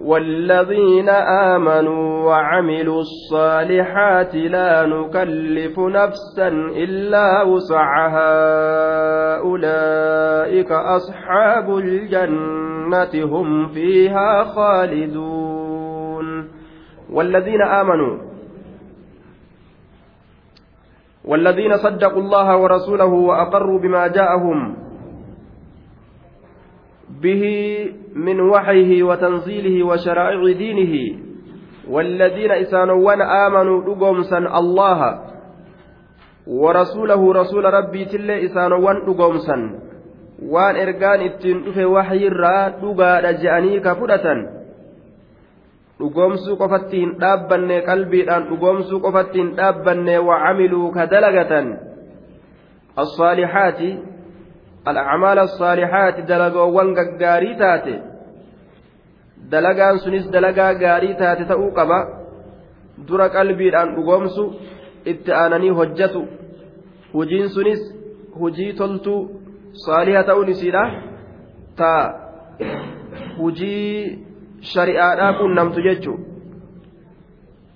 والذين آمنوا وعملوا الصالحات لا نكلف نفسا إلا وسعها. أولئك أصحاب الجنة هم فيها خالدون. والذين آمنوا والذين صدقوا الله ورسوله وأقروا بما جاءهم به من وحيه وتنزيله وشرائع دينه والذين إسانوان آمنوا لقومسا الله ورسوله رسول ربي تلي إسانوان لقومسا waan ergaan ittiin dhufe wahyirraa dhugaadha je'anii ka fudhatan dhugoomsuu qofatti hin dhaabbanne qalbiidhaan dhugoomsuu qofatti hin dhaabbanne wacamiluu ka dalagatan الصالحات الأعمال الصالحات دلقوان غاري تاتي dalagaan sunis dalagaa gaarii taate ta'uu qaba dura qalbiidhaan dhugoomsu itti aananii hojjatu hujiin sunis hujii toltuu saaliha ta'uun isiidha ta hujii shari'aadhaa qunnamtu jechuun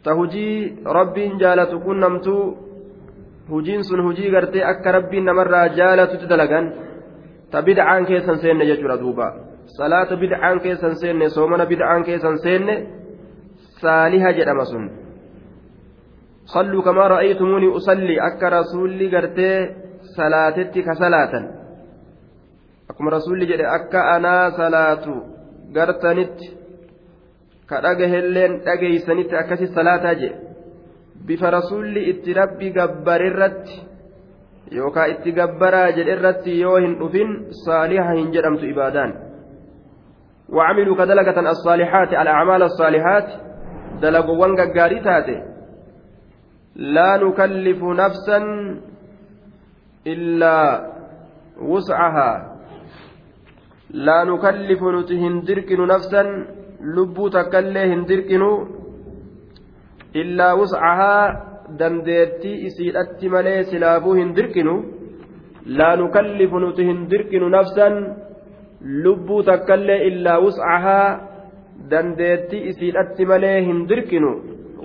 ta hujii rabbiin jaalatu qunnamtuu hujiin sun hujii gartee akka rabbiin namarraa jaalatutti dalagan ta bid'aan keessan seenne jechuudha duuba. salaata bid'aan keessan seenne soomana bid'aan keessan seenne saaliha jedhama sun. صلوا كما رأيتموني أصلي أكا رسولي قرتي صلاتتي كصلاة أكما رسولي جري أكا أنا صلاة قرتنت كرقه اللين أجيسنت أكسي صلاة جي بف رسولي اتربي قبر الرت يوكا اتقبرا جل الرت يوهن أفن صالحة هنجرمت إبادان وعملوا كدلقة الصالحات الأعمال الصالحات دلقوا وانقاري تاتي لا نكلف نفسا إلا وسعها لا نكلف نتهندركن نفسا لبو تكلي هندركن إلا وسعها dandeettii isiidhatti malee silaabuu hin dirqinu laa nukallifu nuti hin dirqinu nafsan lubbuu takka illee illaa wus'ahaa dandeettii isiidhatti malee hin dirqinu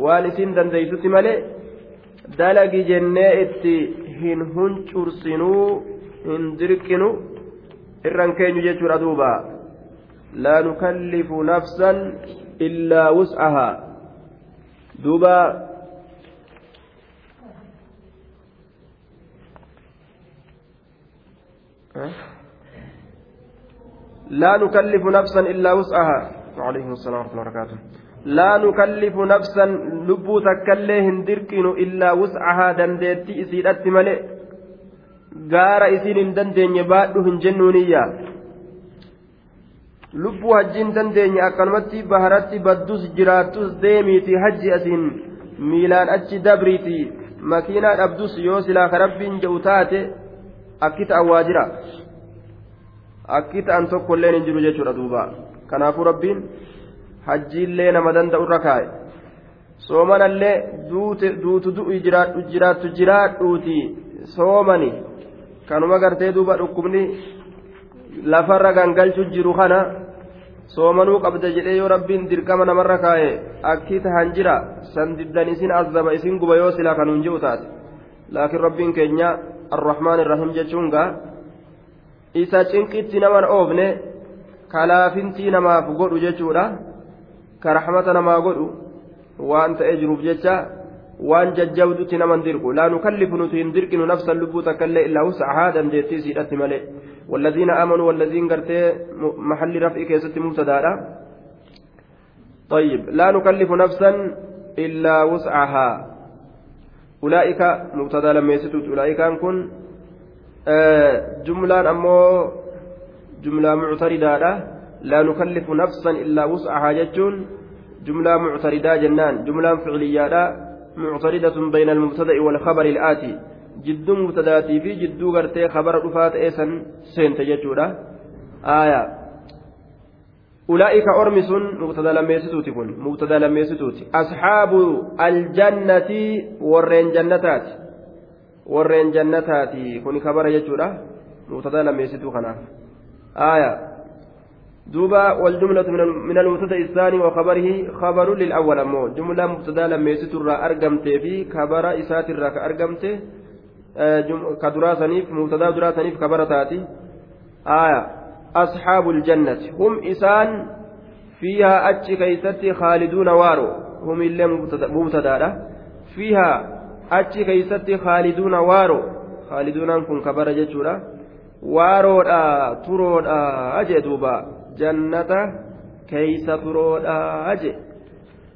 waan isiin dandeeysutti malee dalagi jennee itti hin huncursinuu hin dirqinu irran keenyu jechuudha duuba. Laa nukallifu nafsan illaa wus'ahaa. Duuba لا نكلف نفسا إلا وسعها وعليكم السلام ورحمة الله وبركاته لا نكلف نفسا لبو تكلي هندركن إلا وسعها دندتي إسيرت ملئ gaara isiin hin dandeenye baadhu hin jennuuniyya lubbuu hajji hin dandeenye akkanumatti baharatti baddus jiraattus deemiiti hajji asiin miilaan achi dabriiti makiinaa dhabdus yoo silaa ka rabbiin jedhu taate akki ta'an waa jira akki ta'an tokkolleen hin jiru jechuudha duuba kanaafuu rabbiin hajjiillee nama danda'u irra kaa'e soomanallee duutu du'u jiraattu jiraadhuuti soomani kanuma gartee duuba dhukkubni lafarra gangalchu jiru kana soomanuu qabda jedhee yoo rabbiin dirqama namarra kaa'e akki tahan jira san diddan isin azaba isin guba yoo silaa kanuun ji'u taate laakiin rabbiin keenya isa cinqitti naman oofne kalaafintii namaaf godhu jechuudha ka rahmata namaa godhu waan ta'ee jiruuf jecha waan jajjabdutti naman dirqu laa nukallifu nuti hin dirqinu nafsan lubbuu takkaillee illaa wuscahaa dandeettii siidhatti malee والذين آمنوا والذين قرتي محل رفع كيست مبتداء طيب لا نكلف نفسا إلا وسعها أولئك مبتدا لما يستوت أولئك أن كن جملة أمو جملة معتردة لا نكلف نفسا إلا وسعها جتون جملة معتردة جنان جملة فعلية معتردة بين المبتدأ والخبر الآتي جد مبتداتي في جد غرتي خبر رفات إيسا سنت جتودا آية أولئك أرمس مبتدا لم يستوتي كن مبتدا لم يستوتي أصحاب الجنة والرين جنتات warreen jannataati kuni kabara jechuudha mubtadaa lammeessituu kanaaf aaya دوبا والجملة من المبتدأ الثاني وخبره خبر للأول أمو. جملة مبتدأ لما يستر أرقمت في خبر إسات الراك أرقمت كدراسنيف مبتدأ دراسنيف خبر تاتي. آية. أصحاب الجنة هم إسان فيها أتش كيست خالدون وارو هم اللي مبتدأ فيها أتش كيست خالدون وارو خالدون كن كبر جتشورا waaroodha turoodha jee duuba jannata keeysa turoodha jee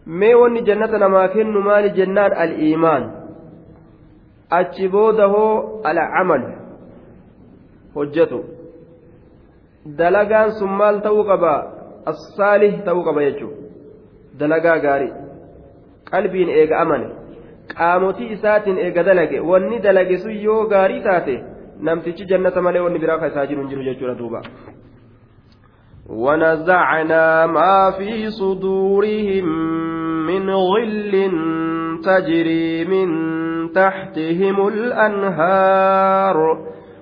mee wanni jannata namaa kennu maali jennaan al-iimaan achi booda hoo dalagaan sun maal ta'uu qaba assaalih ta'uu qaba jechuudha dalagaa gaarii qalbiin eega amane qaamotii isaatiin eega dalage wanni dalage sun yoo gaarii taate namtichi jannata malee wanni biraa isaa jiru hin jiru jechuudha duuba. ونزعنا ما في صدورهم من غل تجري من تحتهم الأنهار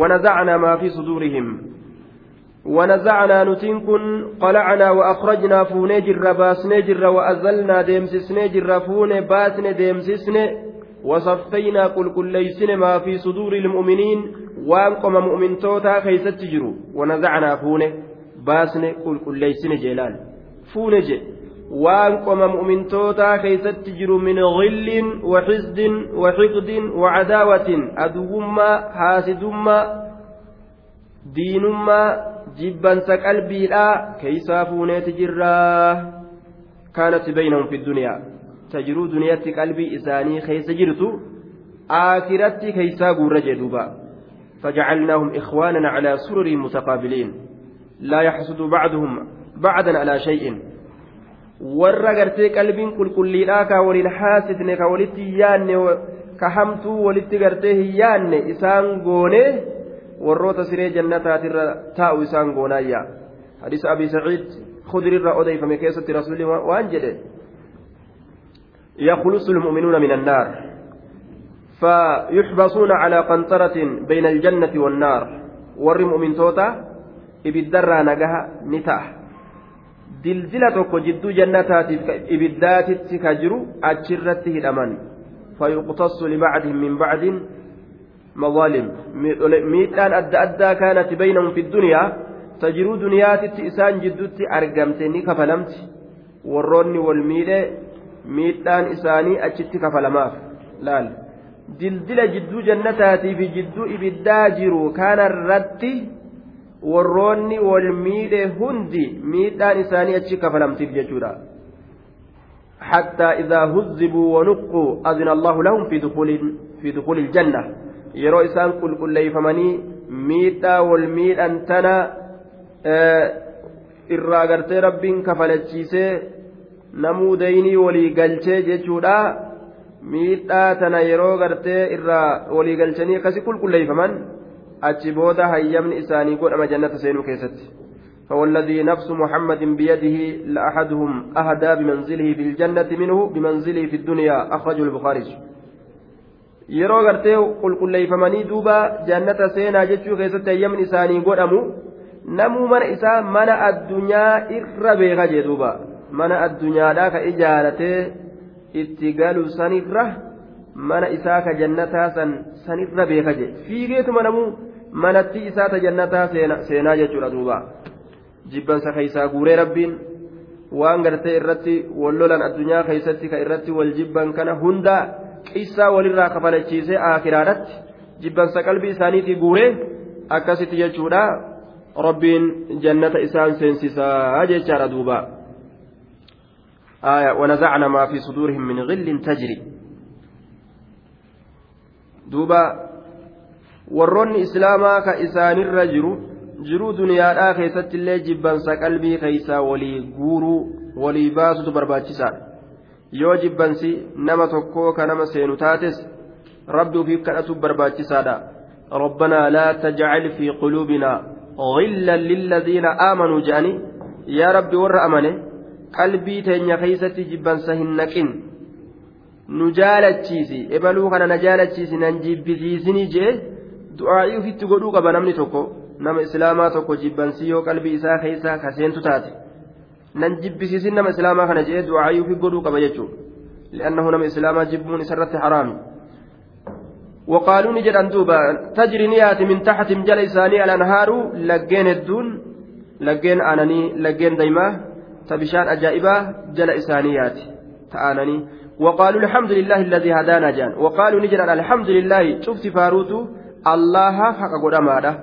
ونزعنا ما في صدورهم. ونزعنا نتنكن قلعنا وأخرجنا فونيجر باسنيجر وأزلنا ديمسسنيجر فون باسن ديمسسن وصفينا قل كل ما في صدور المؤمنين وانقم مؤمن توتا كيست تجروا ونزعنا فونه باسن قل كل ليسن جلال فونه وانقم مؤمن توتا كيست تجروا من غل وحسد وحقد وعداوة أدوما حاسدما دينما جبا قلبي لا كيسا فونه تجراه كانت بينهم في الدنيا tajiruu duniyaatti qalbii isaanii keessa jirtu aakiratti keeysaa guurra jedhuuba فجعلناهم إخوانا على سرر متقابلين لا يحسد بعضهم بعدا على شيء warra gartee qalbiin qulqulliidhaa ka waliin haasifne ka walitti yaanne ka hamtuu walitti gartee hin yaanne isaan goone warroota siree jannataatirra taa'u isaan goonaayya hadiisa abii saciid khudrirra odeeyfame keessatti rasuulli waan jedhe يخلص المؤمنون من النار فيحبسون على قنطرة بين الجنة والنار ور مؤمن توتا إبدرا نجاها نتاه dildila tokko jidduu jannataatiif ibiddaatitti ka jiru achirratti hidhaman fayuqtasu libacdihim min bacdin mazaalim miidhaan adda addaa kaanati baynahum fi dunyaa ta jiruu duniyaatitti isaan jidduutti argamte ni kafalamti warroonni wal miidhe miidhaan isaanii achitti kafalamaaf laal dildila jidduu jannataatii jidduu ibiddaa jiru kanarratti warroonni wal miidhe hundi miidhaan isaanii achi kafalamtiif jechuudha حتى إذا هزبوا ونقوا أذن الله لهم في دخول في دخول الجنة يرو إسان كل كل ليفمني ميتا والميت أنتنا آه إرى رب كفلتشيسي namuu daynii walii galchee jechuudha miidhaa tana yeroo gartee irraa walii galchanii akkasi qulqulleeyfaman achi booda hayyamni isaanii godhama jannata seenuu keessatti فوالذي نفس محمد بيده لأحدهم أهدى بمنزله في الجنة منه بمنزله في الدنيا أخرجه البخاري yeroo gartee qulqulleeyfamanii duuba jannata seenaa jechuu keessatti hayyamni isaanii godhamu namuu mana isaa mana addunyaa irra beeka jee duuba mana addunyaadhaa ka ijaaratee itti galu sanirra mana isaa ka jannataa san sanirra beeka je fiigeetuma namuu manatti isaa ta jannataa seenaa jechuudha duuba jibbansa keeysaa guuree rabbiin waan gartee irratti wallolan addunyaa keeysatti ka irratti wal jibban kana hunda qissaa walirraa kafalachiisee aakiraadhatti jibbansa qalbii isaaniitii guuree akkasitti jechuudha rabbiin jannata isaan seensisaa jechaadha duubaa آية ونزعنا ما في صدورهم من غل تجري دوبا warroonni islaamaa ka isaanirra jiru jiruu duniyaadhaa keessatti illee jibbansa qalbii keessaa walii guuruu walii baasutu barbaachisaadha yoo jibbansi nama tokkoo ka nama seenu taates rabbi ufiif kadhatuuf barbaachisaadha ربنا لا تجعل في قلوبنا غلا للذين آمنوا جاني يا ربي ور أمنه قلبي تنيا خيستي جبان سهنكين نجالتشيسي إبلو كان نجالتشيسي ننجبسيسني جي دعائي في تقولوا قبل نمني توكو nama islaamaa tokko jibbansii yoo qalbii isaa keessaa kaseentu taate. Nan jibbisiisin nama islaamaa kana jedhee du'aayyuu fi godhuu qaba jechuudha. Li'annahu nama islaamaa jibbuun isarratti haraami. وقالوا نجد أندوبا تجري نيات من تحت جل إساني الأنهار لجين الدون لجين أناني لجين ديما تبشان أجائبا جل إسانيات تآنني وقالوا الحمد لله الذي هدانا جان وقالوا نجد الحمد لله شفت الله حق قداماده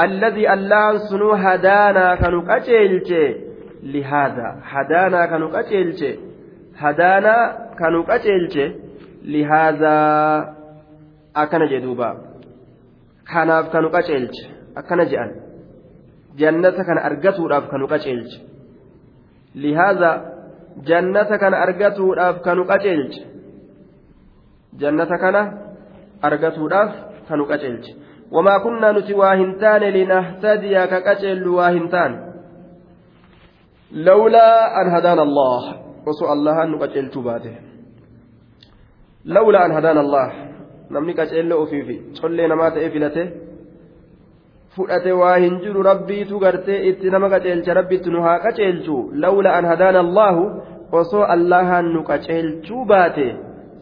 الذي الله سنو هدانا كانوا قتلت لهذا هدانا كانوا قتلت هدانا كانوا قتلت لهذا أكن جدوبا kanaaf kanu qaceelche akkana je'an jannata kana argatuudhaaf kanu qaceelche lihaadha jannata kana argatuudhaaf kanu qaceelche jannata kana argatuudhaaf kanu qaceelche وما كنا نتي واهنتان لنهتدي ككجل واهنتان لولا أن هدانا الله وسوء الله أن نقجل تباته لولا أن هدانا الله namni qaceelloo ofiifi collee namaa ta'ee filate fudhate waa hin jiru rabbiitu gartee itti nama qaceelcha rabbitti nu haa qaceelchu lawla an hadaana allaahu osoo allahaan nu qaceelchuu baate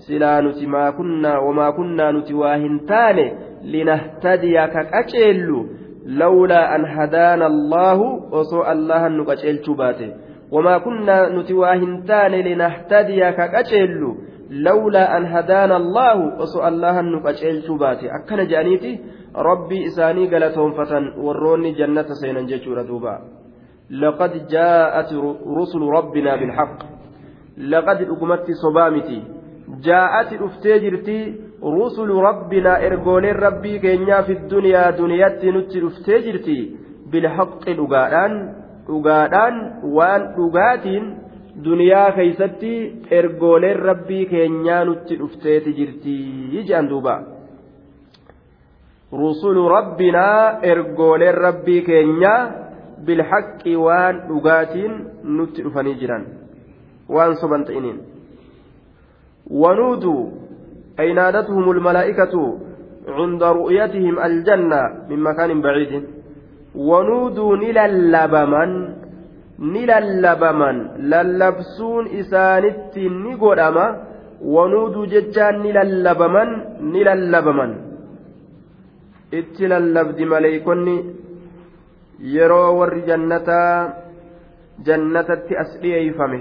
silaa nuti maa kunnaa wamaa kunnaa nuti waa hin taane لنهتدي كقتيل لولا أن هدانا الله وصو الله نقتيل باته وما كنا نتواهنتان لنهتدي كقتيل لولا أن هدانا الله وصو الله نقتيل باته أكن جانيتي ربي إساني قالتهم فتن وروني جنة سينا جيشورة دوبا لقد جاءت رسل ربنا بالحق لقد أقمت صبامتي jaa'ati dhuftee jirti rusulu rabbinaa ergooleen rabbii keenyaa fi duniyaa duniyaatti nutti dhuftee jirti bilhaqi dhugaadhaan dhugaadhaan waan dhugaatiin duniyaa keeysatti ergooleen rabbii keenyaa nutti dhufteeti jirti ji'an duuba. Rusulu rabbinaa ergooleen rabbii keenyaa bilhaqi waan dhugaatiin nutti dhufanii jiran. Waan soban ta'iniin. ونودوا أي نادتهم الملائكة عند رؤيتهم الجنة من مكان بعيد. ونودوا نللبمن نللبمن للبسون إسانت نقدما ونودوا ججان نللبمن نللبمن itti lallabdi maleeykonni yeroo warri jannataa jannatatti as dhiyeeyfame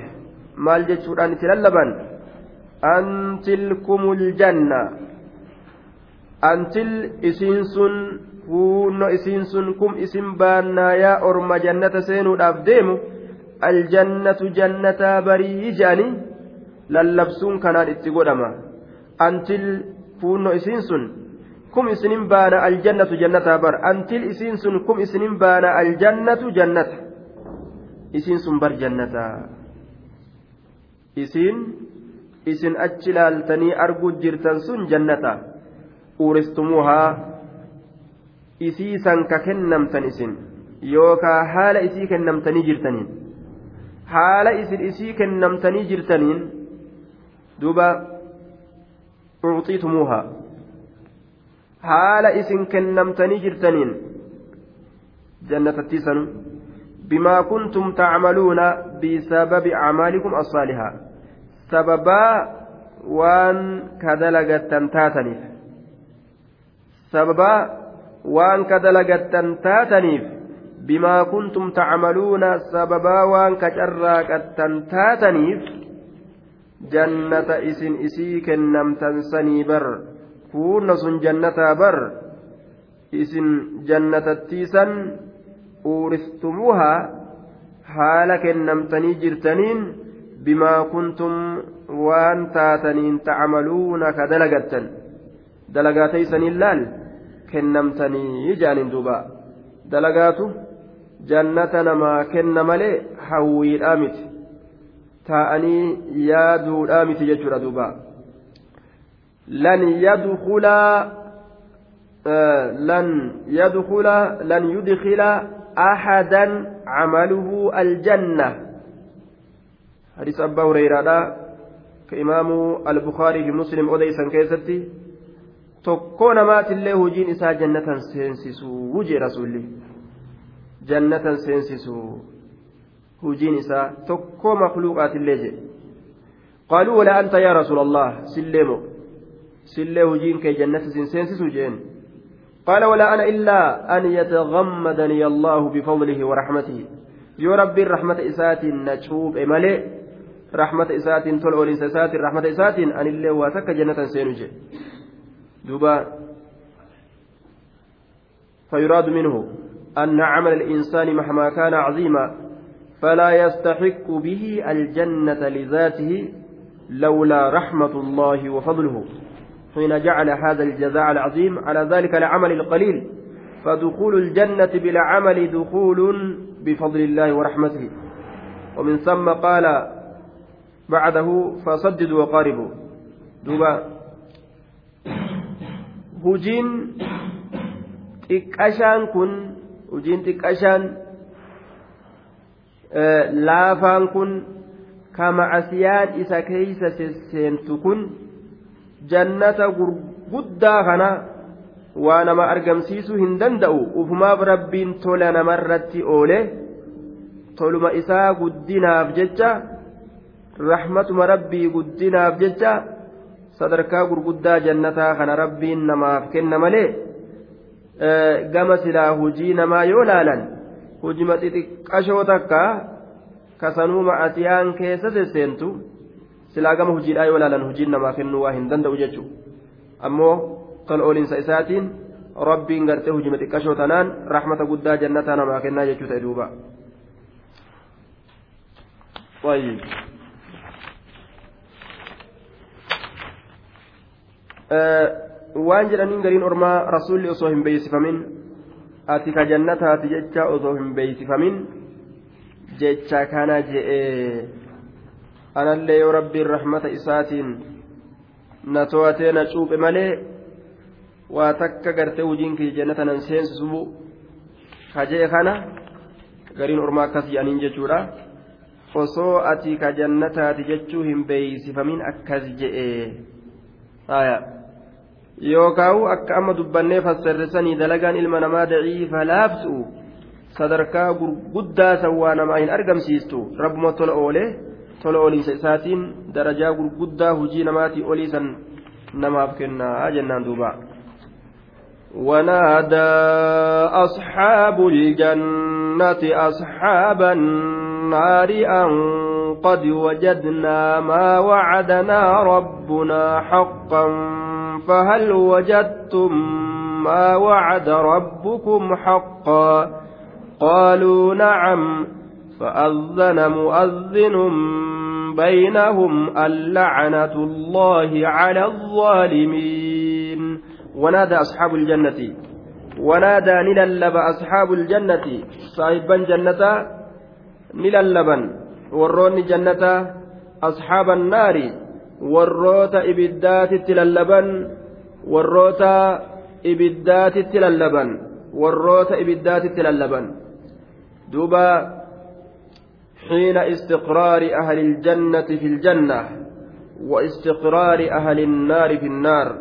maal jechuudhaan itti lallaban an tilkumul janna antil isiin sun huunno isiin sun kum isin baannaa yaa orma jannata seenuudhaaf deemu aljannatu jannataa barii jedhanii lallabsuun kanaan itti godhama. Antil fuunno isiin sun kum isinin baana aljannatu jannataa bar antil isiin sun kum isinin baana aljannatu jannata. Isiin sun bar jannataa. Isiin isin achi laaltanii arguu jirtan sun jannata uuristumuuhaa isii san ka kennamtan isin yookaa haala isii kennamtanii jirtaniin haala isin isii kennamtanii jirtaniin duuba ucxiitumuuhaa haala isin kennamtanii jirtaniin jannatattii sanu bimaa kuntum tacmaluuna bisababi acmaalikum assaalihaa sababaa waan ka dalagattan taataniif sababaa waan ka dalagattan taataniif bimaa kuntum tacmaluuna sababaa waan ka carraaqattan taataniif jannata isin isii kennamtan sanii bar kuunna sun jannataa bar isin jannatattiisan uuristumuuhaa haala kennamtanii jirtaniin taataniin tacmaluuna ka dalagattan dalagaa teeysaniin laal kennamtanii jaaniin duuba dalagaatu jannata namaa kenna malee hawwiidhaa miti taa'anii yaaduudhaa miti jechuudha duuba lan yadkulaa lan yadkula lan yudkila ahadan camaluhu aljanna hureyraadha ka imaamu albukaarii fi muslim odeysan keessatti tokkoo namaatillee hojiin isaa jannatan seensisuu jee rasulli jannatan seensisuu hojiin isaa tokkoo makluuqaatillee jedhe qaaluu walaa anta yaa rasuula allah sillee moo sillee hojiin kee jannata sin seensisuu jeen قال ولا أنا إلا أن يتغمدني الله بفضله ورحمته يا ربي الرحمة إسات نشوب رحمة إسات تل أولين إسات رحمة إسات أن الله واتك جنة سينجي دوبا فيراد منه أن عمل الإنسان مهما كان عظيما فلا يستحق به الجنة لذاته لولا رحمة الله وفضله. حين جعل هذا الجزاء العظيم على ذلك العمل القليل فدخول الجنة بلا عمل دخول بفضل الله ورحمته. ومن ثم قال بعده فصددوا وقاربوا دوبا هجين xiqqashaan kun hojiin xiqqashaan laafaan kun ka macasiyaan isa keeysa seentu kun jannata gurguddaa kana waa nama argamsiisuu hin danda'u ufumaaf rabbiin tola namarratti oole toluma isaa guddinaaf jecha rahmatuma rabbii guddinaaf jecha sadarkaa gurguddaa jannataa kana rabbiin namaaf kenna malee gama silaa hujii namaa yoo laalan hujima xixiqqashoo takka kasanuuma asiyaan keessa sesseentu silaa gama hujiidhaa yoo laalan hujiin namaa kennuu waa hin danda'u jechuudha ammoo tol oolinsa isaatiin rabbiin gartee hujima xiqqashoo tanaan rahmata guddaa jannataa namaa kennaa jechuu ta'e duuba. Waan jedhaniin gariin ormaa rasuulli osoo hin beeysifamin ati ka jannataati jecha osoo hin beeysifamin jecha kana je'ee anallee yoo rabbiin rahmata isaatiin na to'atee na cuuphe malee waa takka gartee hujiin kiyya jannata nan seensisu ka je'e kana gariin ormaa akkas jedhaniin jechuudha. Osoo ati ka jannataati jechuu hin beeysifamin akkas je'ee yookaan akka amma dubbannee fassarrisanii dalagaan ilma namaa daciifa laaftu sadarkaa gurguddaa sawwaa namaa hin argamsiistu rabbuma tola oolee tola ooliinsa isaatiin darajaa gurguddaa hujii namaatii oliisan namaaf kennaa jennaan duuba. ونادى أصحاب الجنة أصحاب النار أن قد وجدنا ما وعدنا ربنا حقا فهل وجدتم ما وعد ربكم حقا؟ قالوا نعم فأذن مؤذن بينهم اللعنة الله على الظالمين. ونادى أصحاب الجنة ونادى نللب أصحاب الجنة صاحبا جنة نللبا وروني جنة أصحاب النار warroota ibiddaatitti lallaban warroota ibiddaatitti lallaban warroota ibiddaatitti lallaban. Duuba حين استقرار أهل الجنة في الجنة واستقرار أهل النار في النار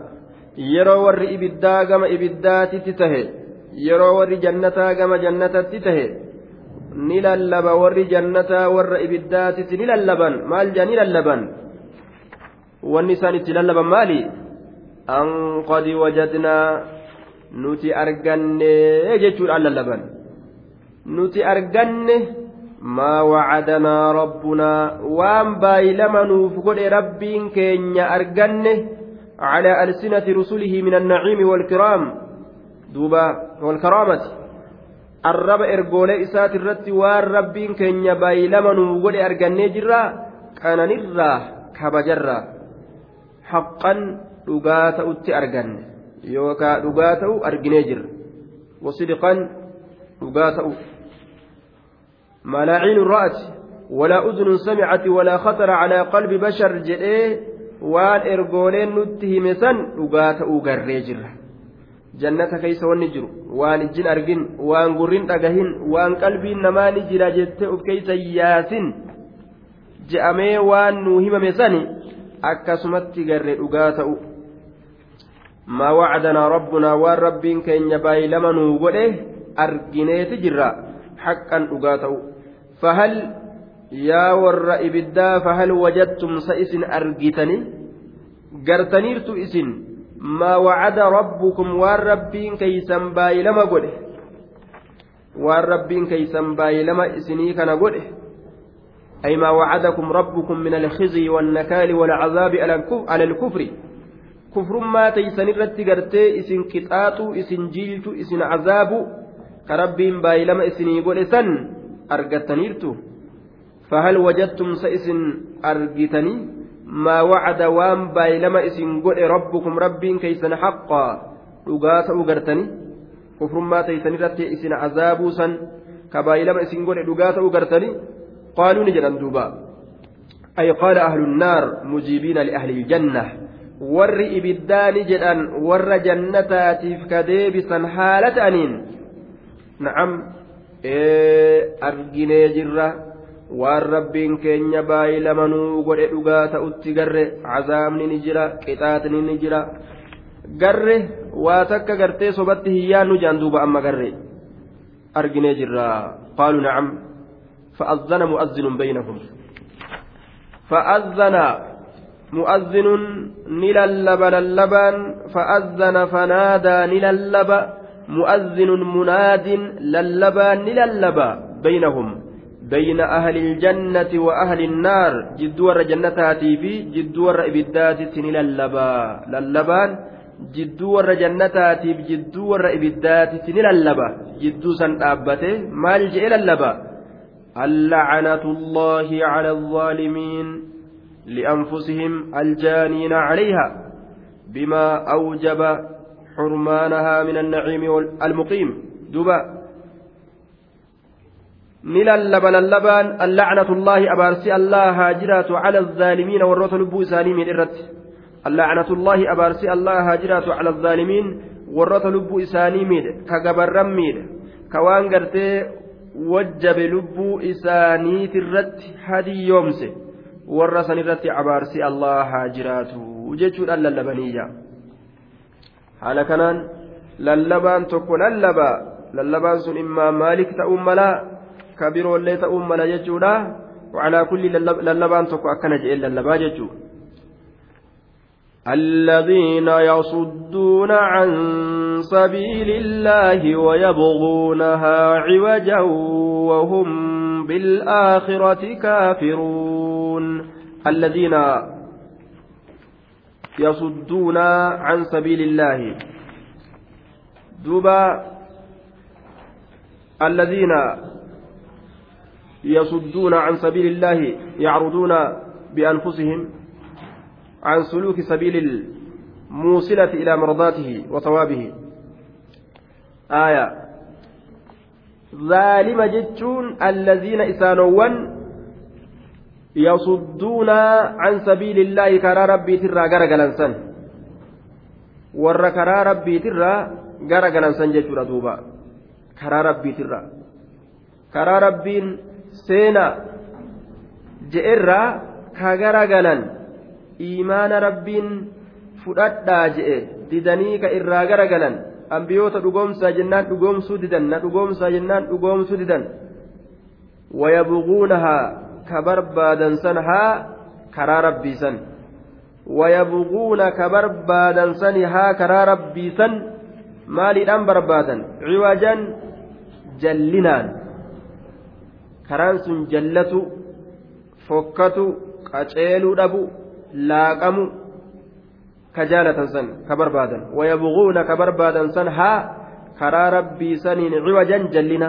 يرى ور إبدا كما إبدات تتهي يرى ور جنة كما جنة تتهي نللب ور جنة ور إبدات نللبن مال جنللبن wanni isaan itti lallaban maali an qad wajadnaa nuti arganne jechuudhaan lallaban nuti arganne maa wacadanaa rabbunaa waan baay'ilama nuuf godhe rabbiin keenya arganne على ألسنة رسله من النعيم والكرام دوبا arraba ergoolee isaati irratti waan rabbiin keenya baay'ilama nuu godhe argannee jirra? Qananirraa kabajarraa haqqan dhugaa ta'utti arganne. Yookaan dhugaa ta'u arginee jirra. Wasidqan dhugaa ta'u. Malaaciin ra'ati walaa udnun samicati walaa khatara calaa qalbi bashar jedhee waan ergooleen nutti hime san dhugaa ta'uu garree jirra. Jannata keeysa wanni jiru waan ijjin argin waan gurrin dhagahin waan qalbiin namaa ni jira jettee uf keeysa yaasin je'amee waan nuu himame sani akkasumatti garree dhugaa ta'u. Maa wacdanaa rabbunaa waan rabbiin keenya baay'ilama nuu godhe argineeti jirra haqqan dhugaa ta'u. Fahal yaa warra ibiddaa fahal wajadtum sa isin argitani? Gartaniirtu isin wacada rabbukum waan rabbiin keeysan baay'ilama godhe waan rabbiin keeysan baay'ilama isinii kana godhe أي ما وعدكم ربكم من الخزي والنكال والعذاب على الكفر. كفر ما تيسن الرت قرتي إسن كتاتو إسن جيلتو إسن عذابو كربين بايلما إسن يقول إسن أرقتنيرتو. فهل وجدتم ما وعد وام بايلما إسن قل ربكم ربين كيسن حقا. لقاتا أقرتني كفر ما تيسن الرت إسن عذابو سن. كبايلما إسن قل لقاتا أقرتني قالوا نجران دوبا. أي قال أهل النار مجيبين لأهل الجنة. ور إبدان جدان ور جنتاتيف كديبسا حالة أنين. نعم. إيه أرجني جرة. waan rabbiin keenya baay'ee lamanuu godhe dhugaa ta'utti garre cazaabni ni jira qixaatni ni jira. Garre waa takka gartee sobatti hiyyaannu jaan duuba amma garre. Arginee jirra. Qaalu naam fa'azzana mu'azzinun baynahum. Fa'azzana mu'azzinun ni lallaba lallabaan fa'azzana fanaadaa ni lallaba. Mu'azzinun munaadin lallabaa ni lallaba baynahum. بين أهل الجنة وأهل النار جدور جنتاتي في جدور إبدات نللبا للبان جدور جنتاتي جدور إبدات نللبا جدو سن أبته مال جئ للبا. اللعنة الله على الظالمين لأنفسهم الجانين عليها بما أوجب حرمانها من النعيم المقيم دبا نللب للبان اللعنة الله أبارسي الله هاجرات على الظالمين والرسل لبو إساني من إرت اللعنة الله أبارسي الله هاجرات على الظالمين والرسل لبو إساني من كقبر ميد كوان قرتي wajjabe lubbuu isaaniitirratti hadii yoomse warra sanirratti abaarsi allah haa jiraatu jechuudhaan lallabaniyya haala kanaan lallabaan tokko lallaba lallabaan sun immaa maalik ta'uu malaa ka biroollee ta'uu mala jechuudha wacalaa kulli lallabaan tokko akkana je'een lallabaa jechuudha الذين يصدون عن سبيل الله ويبغونها عوجا وهم بالآخرة كافرون الذين يصدون عن سبيل الله دبا الذين يصدون عن سبيل الله يعرضون بأنفسهم عن سلوك سبيل الموصلة إلى مرضاته وثوابه. آية. ظالم جتون الذين إسانوان يصدون عن سبيل الله كرى ربي ترى غرغلنسن. ور كرى ربي ترى غرغلنسن جتورا دوبا كرى ربي ترى. كرى ربين سينا جئرا كغرغلن iimaana rabbiin fudhadhaa je'e didanii ka irraa garagalan ambiyoota dhugoomsaa jennaan dhugoomsuu didan na dhugoomsaa jennaan dhugoomsuu didan wayabguunahaa ka barbaadan san haa karaa rabbii san wayabguuna ka barbaadan sani haa karaa rabbii san maaliidhaan barbaadan ciwajan jallinaan karaan sun jallatu fokkatu qaceeluu dhabu laaqamu ka jaalatan san ka barbaadan wayabguuna ka barbaadan san haa karaa rabbii saniin ciwajan jallina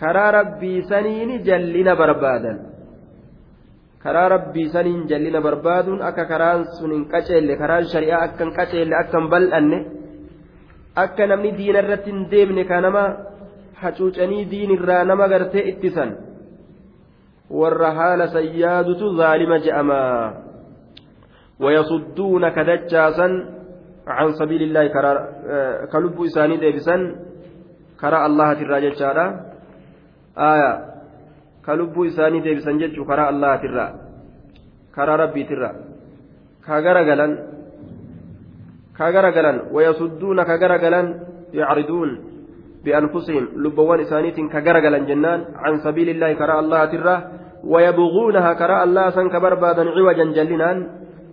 karaa rabbii saniin jallina barbaadan karaa rabbii saniin jallina barbaaduun akka karaan sun hin qaceelle karaan shari'aa akka hin qaceelle akka hin bal'anne akka namni diina irratti hin deemne ka hacuucanii diinirraa nama gartee ittisan warra haala sayyaadutu zaalima je'amaa ويصدون كدجاسا عن سبيل الله كرا كلب إساني ديبسا كرا الله ترى جتشارا آية كلب إساني ديبسا جتشو كرا الله ترى كرا ربي ترى كغرغلا كغرغلا ويصدون كغرغلا يعرضون بأنفسهم لبوان إسانيت كغرغلا جنان عن سبيل الله كرا الله ترى ويبغونها كرا الله سن كبربادا عوجا جلنان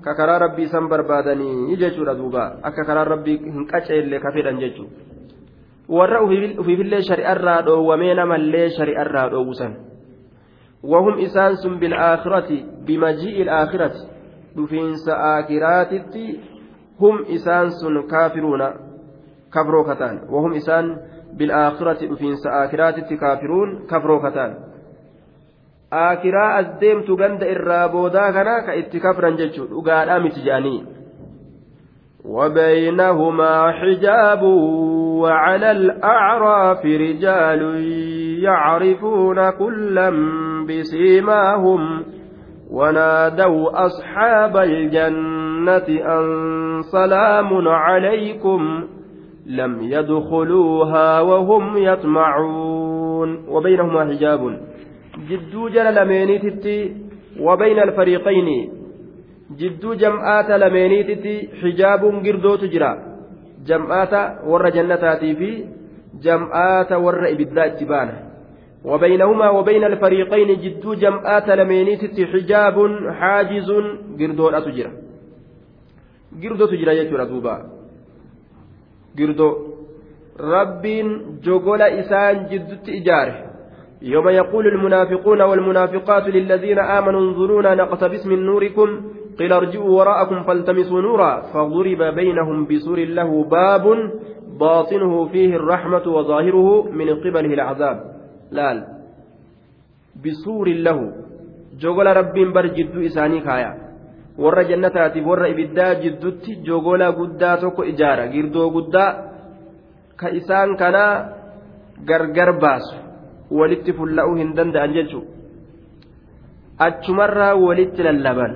rabbii san barbaadanii jechuudha duuba akka karaa rabbii hin qaceelle ka fedhan jechuudha warra ufiifillee shari'arraa dhoowwamee namallee shari'arraa dhoowwusan وهم إسان سن بالآخرة بمجيء الآخرة دفينس آخراتت هم إسان سن كافرون كفروكتان وهم بالآخرة دفينس آخراتت كافرون كفروكتان aakiraa as deemtu ganda irraa boodaa kana ka itti kafran jechuudha dhugaadhaa miti jedhanii. وبينهما حجاب وعلى الأعراف رجال يعرفون كلا بسيماهم. ونادوا أصحاب الجنة أن سلام عليكم. لم يدخلوها وهم يطمعون وبينهما حجاب jala lameeniititti wabayna alfariiqayni jidduu jam'aata lameeniititti xijaabuun girdootu jira jam'aata warra jannataatii fi jam'aata warra ibiddaa itti baana وبينهما وبين الفريقين جدو جمعات لمينيت حجاب حاجز قردو أتجرى قردو تجرى يجرى دوبا قردو رب جوغولا إسان جدو إجاره يوم يقول المنافقون والمنافقات للذين آمنوا انظرونا نقتبس من نوركم قيل ارجعوا وراءكم فالتمسوا نورا فضرب بينهم بسور له باب باطنه فيه الرحمة وظاهره من قبله العذاب لال بسور له جوغل رب بر جدو إساني كايا warra jannataatiif warra ibiddaa jiddutti jogolaa guddaa tokko ijaara girdoo guddaa ka isaan kanaa gargar baasu walitti fulla'uu hin danda'an jechuudha achumarraa walitti lallaban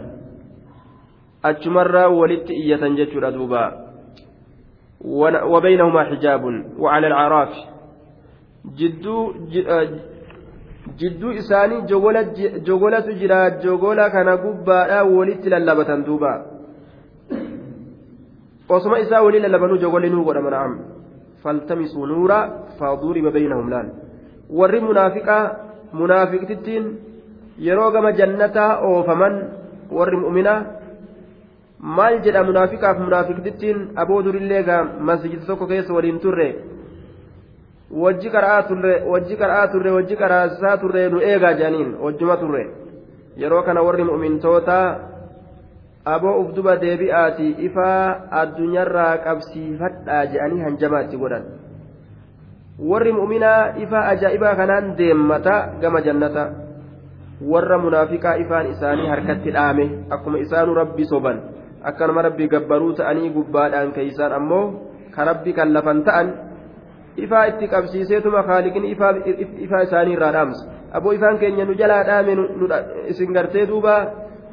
achumarraa walitti iyyatan jechuudha duuba وبينهما حجاب وعلى العراف جدو jidduu isaanii jogolatu jira jogola kana gubbaadha walitti lallabatan duuba. Osuma isaa walii lallabanuu jogolli nuu godhama na'am. Faltamisuu nuura faaduriba baynahum laal. Warri munaafiqaa munaafiqtittiin yeroo gama jannataa oofaman warri mu'minaa maal jedha munaafiqaaf munaafiqtittiin aboo durillee gaa masjida tokko keessa waliin turre wajji qara'aa turre wajji qara'aa turre wajji qaraasaa turre nu eegaa jedhaniin wajjuma turre yeroo kana warri mu'mintootaa aboo uf duba deebi'aati ifaa addunyaarraa qabsiifadhaa jedhanii hanjamaatti godhan. warri mu'minaa ifa ajaa'ibaa kanaan deemmata gama jannata warra munaafiqaa ifaan isaanii harkatti dhaame akkuma isaanu rabbi soban akkanuma rabbi gabbaruu ta'anii gubbaadhaan keeysaan ammoo ka rabbi kan lafan ta'an ifaa itti qabsiiseetuma kaaliqin ifaa isaanii irraa dhaamsa aboo ifaan keenya nu jalaa dhaame isin gartee duubaa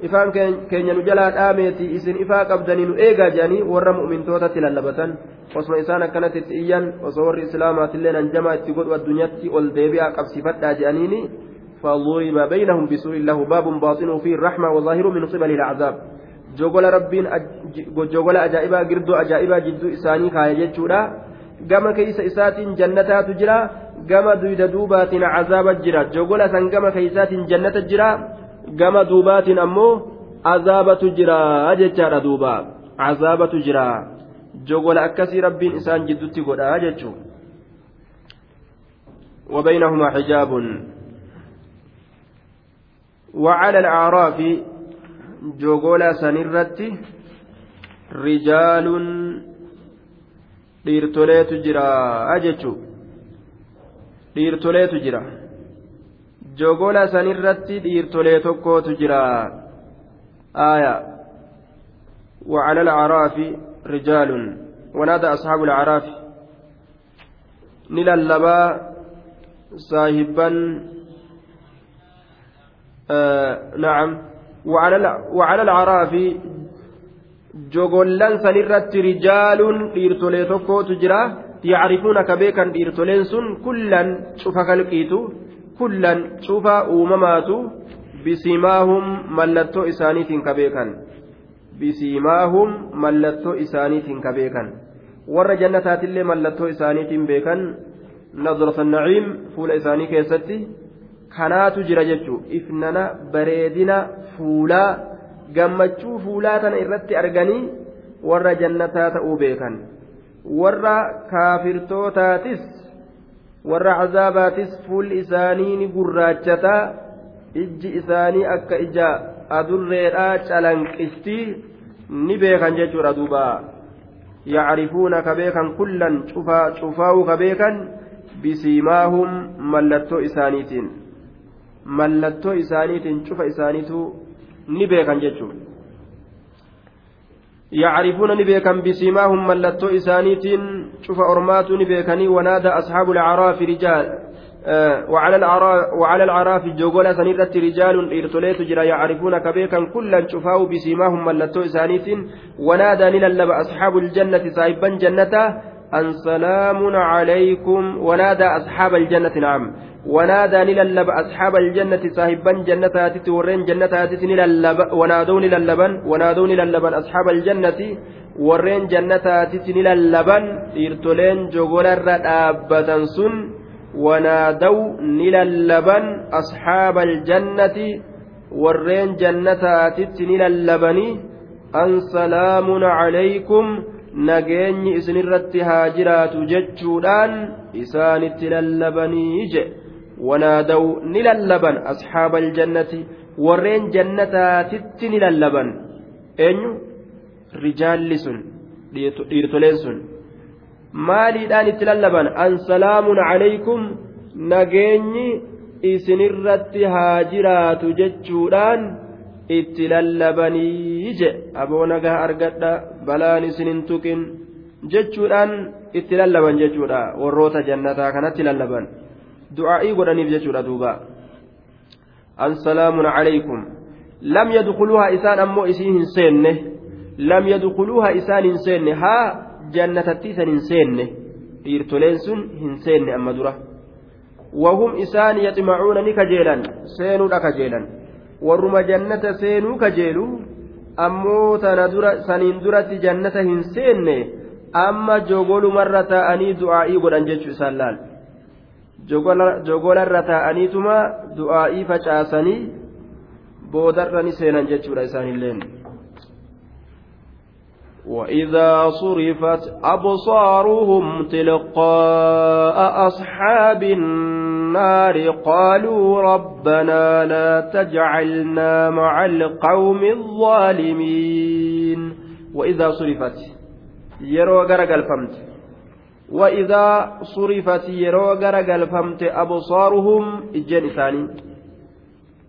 ifaan keenya nu jalaa dhaameeti isin ifaa qabdanii nu eegaa jedhanii warra mu'mintootatti lallabatan osuma isaan akkanatti itti iyyan osoo warri islaamaatillee nanjamaa itti godhu addunyaatti ol deebi'aa qabsiifadhaa jedhaniini فضرب بينهم بسوء له باب باطنه فيه الرحمة وظاهره من قبل العذاب جوغل ربين جوغل أجائبا قردو أجائبا جدو إساني كايا جتشودا gama keeysa isaatiin jannataatu jira gama duyda duubaatiin cazaaba jira jogola san gama keeysaatiin jannata jira gama duubaatiin ammoo azaabatu jira jechaadha duuba azaabatu jira jogola akkasii rabbiin isaan jiddutti godha jechuu وبينهما حجاب وعلى الأعراف جوغولا سنرت رجال dhiirtoleetu jira jechu dhiirtoleetu jira jogola sanirratti dhiirtolee tokkootu jira آية وعلى الأعراف رجال ونادى أصحاب الأعراف نللبا saahiban na'am وعلى العراف jogollan sanirratti rijaaluun dhiirtolee tokkootu jira. Yacrifuuna ka beekan dhiirtoleen sun kullan cufa kalqiitu kullan cufa uumamaatu. Bisimaahum mallattoo isaaniitiin ka beekan bisimaahum mallattoo isaaniitiin ka beekan warra jannataatillee mallattoo isaaniitiin beekan. Nadrata naciim fuula isaanii keessatti kanaatu jira jechuu. Ifnana bareedina fuulaa gammachuu fuulaa tana irratti arganii warra jannataa ta'uu beekan. Warra kaafirtootaatis warra cazaabaatis fuulli isaanii ni gurraachataa ijji isaanii akka ija adurreedhaa calanqistii ni beekan jechuudha duuba. Yacrifuuna ka beekan kullan cufaa'uu ka beekan bisiimaahum mallattoo isaaniitiin. Mallattoo isaaniitiin cufa isaaniitu ni beekan jechuudha يعرفون نبيكا بسيماهم ملتو إسانيتين شوف أرماتو نبيكني ونادى أصحاب الأعراف رجال آه وعلى العراف وعلى العراف جوجولا سنيرة رجال إرتليت جرا يعرفون كبيكا كلا شفاو بسيماهم ملتو إسانيتين ونادى نللب أصحاب الجنة صاحبا جنة أن سلام عليكم ونادى أصحاب الجنة نعم ونادى نللب أصحاب الجنة صاحبا جنة هاتت ورين جنة هاتت نللب ونادوا نللبا ونادوا نللبا أصحاب الجنة ورين جنة هاتت نللبا إرتلين جوغولا الرابة سن. ونادوا نللبا أصحاب الجنة ورين جنة هاتت نللبني أن سلام عليكم. nageenyi isinirratti haa jiraatu jechuudhaan isaanitti lallabanii je wanaadaw ni lallaban asxaaba aljannati warreen jannataatitti ni lallaban eenyu rijaalli sun dhiirtoleen sun maaliidhaan itti lallaban an salaamun calaykum nageenyi isinirratti haa jiraatu jechuudhaan itti lallabanii je aboo nagaa argadha balaan isin hin tuqin jechuudhaan itti lallaban jechuudha warroota jannataa kanatti lallaban du'aa'ii godhaniif jechuudha duuba. An salaamun calaykum lam yadkuluuha isaan ammoo isii hin seenne. Lam yadkuluuha isaan hin seenne. Haa jannatatti isan hin seenne. Dhiirtoleen sun hin seenne amma dura. Wahum isaan yaxmacuuna ni kajeelan. Seenuudha kajeelan. Warruma jannata seenuu kajeelu ammoo tana dura saniin duratti jannata hin seenne. Amma jogolumarra taa'anii du'aa'ii godhan jechuu isaan laal jogolarra taa'aniituma du'aa'ii facaasanii boodarra ni seenan jechuudha isaanilleen. وإذا صرفت أبصارهم تلقاء أصحاب النار قالوا ربنا لا تجعلنا مع القوم الظالمين وإذا صرفت يرو غرقل فمت وإذا صرفت يرو غرقل فمت أبصارهم إجين إساني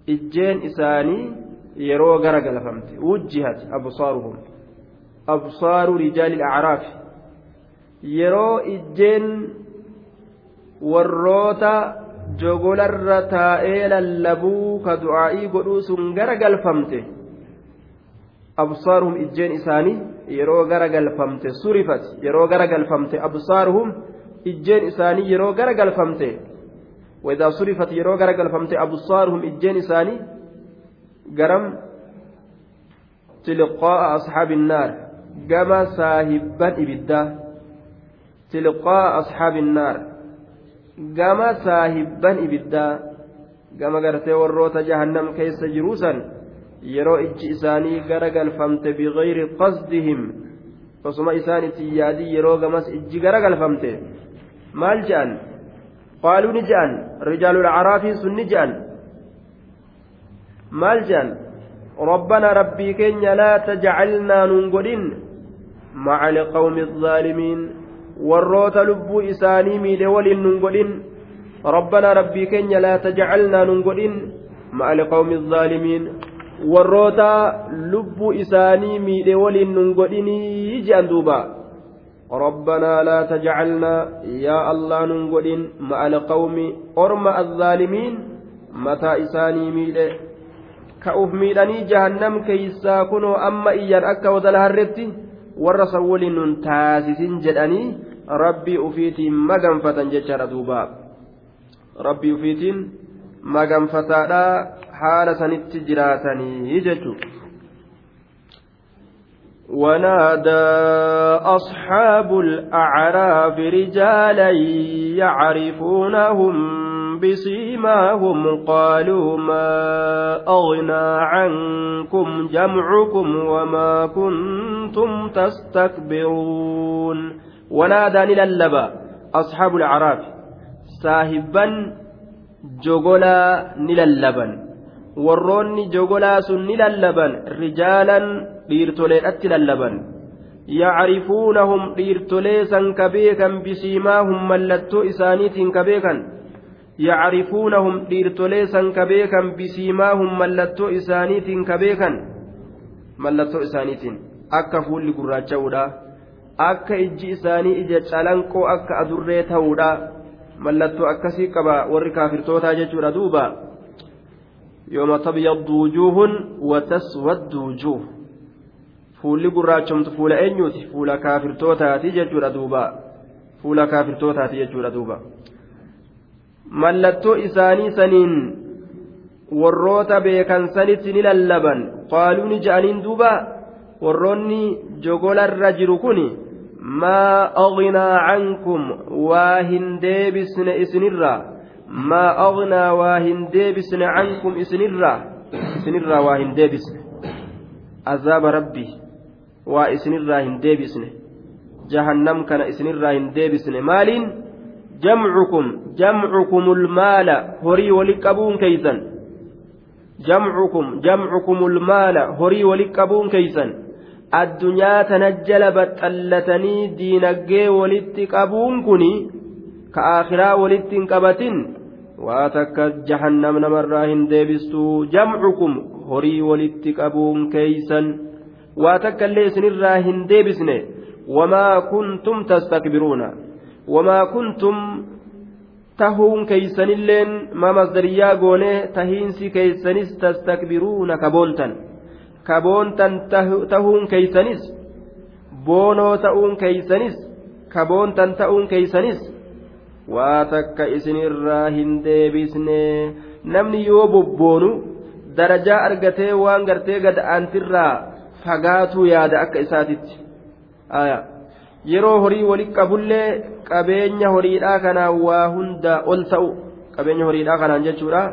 إجين إساني يرو غرقل فمت وجهت أبصارهم absaaru rijaali acraaf yeroo ijjeen warroota jogolarra taa'ee lallabuu ka du'aa'ii godhuu sun gara galfamte absaaruhum ijjeen isaanii yeroo gara galfamte surifat yeroo gara galfamte absaaruhum ijjeen isaanii yeroo gara galfamte وإذا صرفت يرو غرق فهمت أبصارهم إجين إساني قرم تلقاء أصحاب النار gama saahibban ibiddaa tilqaa ashaabi innaar gama saahibban ibiddaa gama gartee warroota jahannam keessa jiruusan yeroo ijji isaanii gara galfamte bigayri qasdihim osuma isaan itti yaadii yeroo gamas ijji gara galfamte maal je'an qaaluu ni je'an rijaalul caraafii sun ni je'an maal je'an ربنا ربي كينيا لا تجعلنا ننقلن مع القوم الظالمين والروت لبو إساني ميد ولن ننقلن ربنا ربي كينيا لا تجعلنا ننقلن مع القوم الظالمين warroota lubbuu isaanii miidhe waliin nun godhinii je'an duuba. ربنا لا تجعلنا يا الله ننقل مع القوم أرم الظالمين متى إساني ميله كأوف ميلاني جهنم كيسا كنوا أما إيان أكا ودلها الرتي والرسول تاسسين جداني ربي أفيتي مغنفة ججر دوبا ربي أفيتي مغنفة حال سنت جراتني ججو. ونادى أصحاب الأعراف رجالا يعرفونهم بسيماهم قالوا ما أغنى عنكم جمعكم وما كنتم تستكبرون. ونادى نللبا أصحاب الأعراف ساهبا جوغولا نللبا. Warroonni jogolaa sun ni lallaban rijaalan dhiirtoleedhatti lallaban. Yacrifuunahum dhiirtolee san ka beekan bisiimaahum mallattoo isaaniitiin ka beekan yacrifuunahum dhiirtolee san ka beekan bisiimaahum mallattoo isaaniitiin ka beekan mallattoo isaaniitiin. Akka fuulli gurraacha'uudha akka ijji isaanii ija calanqoo akka adurree ta'uudha. Mallattoo akkasii qaba warri kaafirtootaa jechuudha duuba yooma tabyaddu wujuuhun wataswaddu wujuuh fuulli gurraachomtu fuula eenyuuti fuula kaafirtootaati jechuudha duuba fuula kaafirtootaati jechuudha duuba mallattoo isaanii saniin warroota beekan sanitti ni lallaban qaaluu ni ja'aniin duuba warroonni jogolarra jiru kun maa aghnaa cankum waa hin deebisne isinirraa waa hin deebisne azaaba rabbii waa isinirraa hin deebisne jahannam kana isinirraa hin deebisne maaliin jamcukum jamcukumulmaala horii wali qabuun keeysan jamcukum jamcukumulmaala horii wali qabuun keeysan addunyaa tana jala baxallatanii diinaggee walitti qabuun kuni ka aakhiraa walitti hin qabatin waa takka jahannam namarraa hin deebistuu jamcukum horii walitti qabuun keeysan. Waa takka illee isinirraa hin deebisne. Wamaa kuntum tastakbiruuna. Wamaa kuntum tahuun keeysanilleen maa masdariyaa goonee tahiinsi keeysanis tastakbiruuna kaboontan kaboontan tahuun keeysanis boonoo ta'uun keeysanis kaboontan ta'uun keeysanis waa takka isinirraa hin deebisne. Namni yoo bobboonu darajaa argatee waan gartee gad aantirraa fagaatuu yaada akka isaatitti. Yeroo horii wali qabullee qabeenya horiidhaa kanaan waa hundaa ol ta'u. Qabeenya horiidhaa kanaan jechuudha.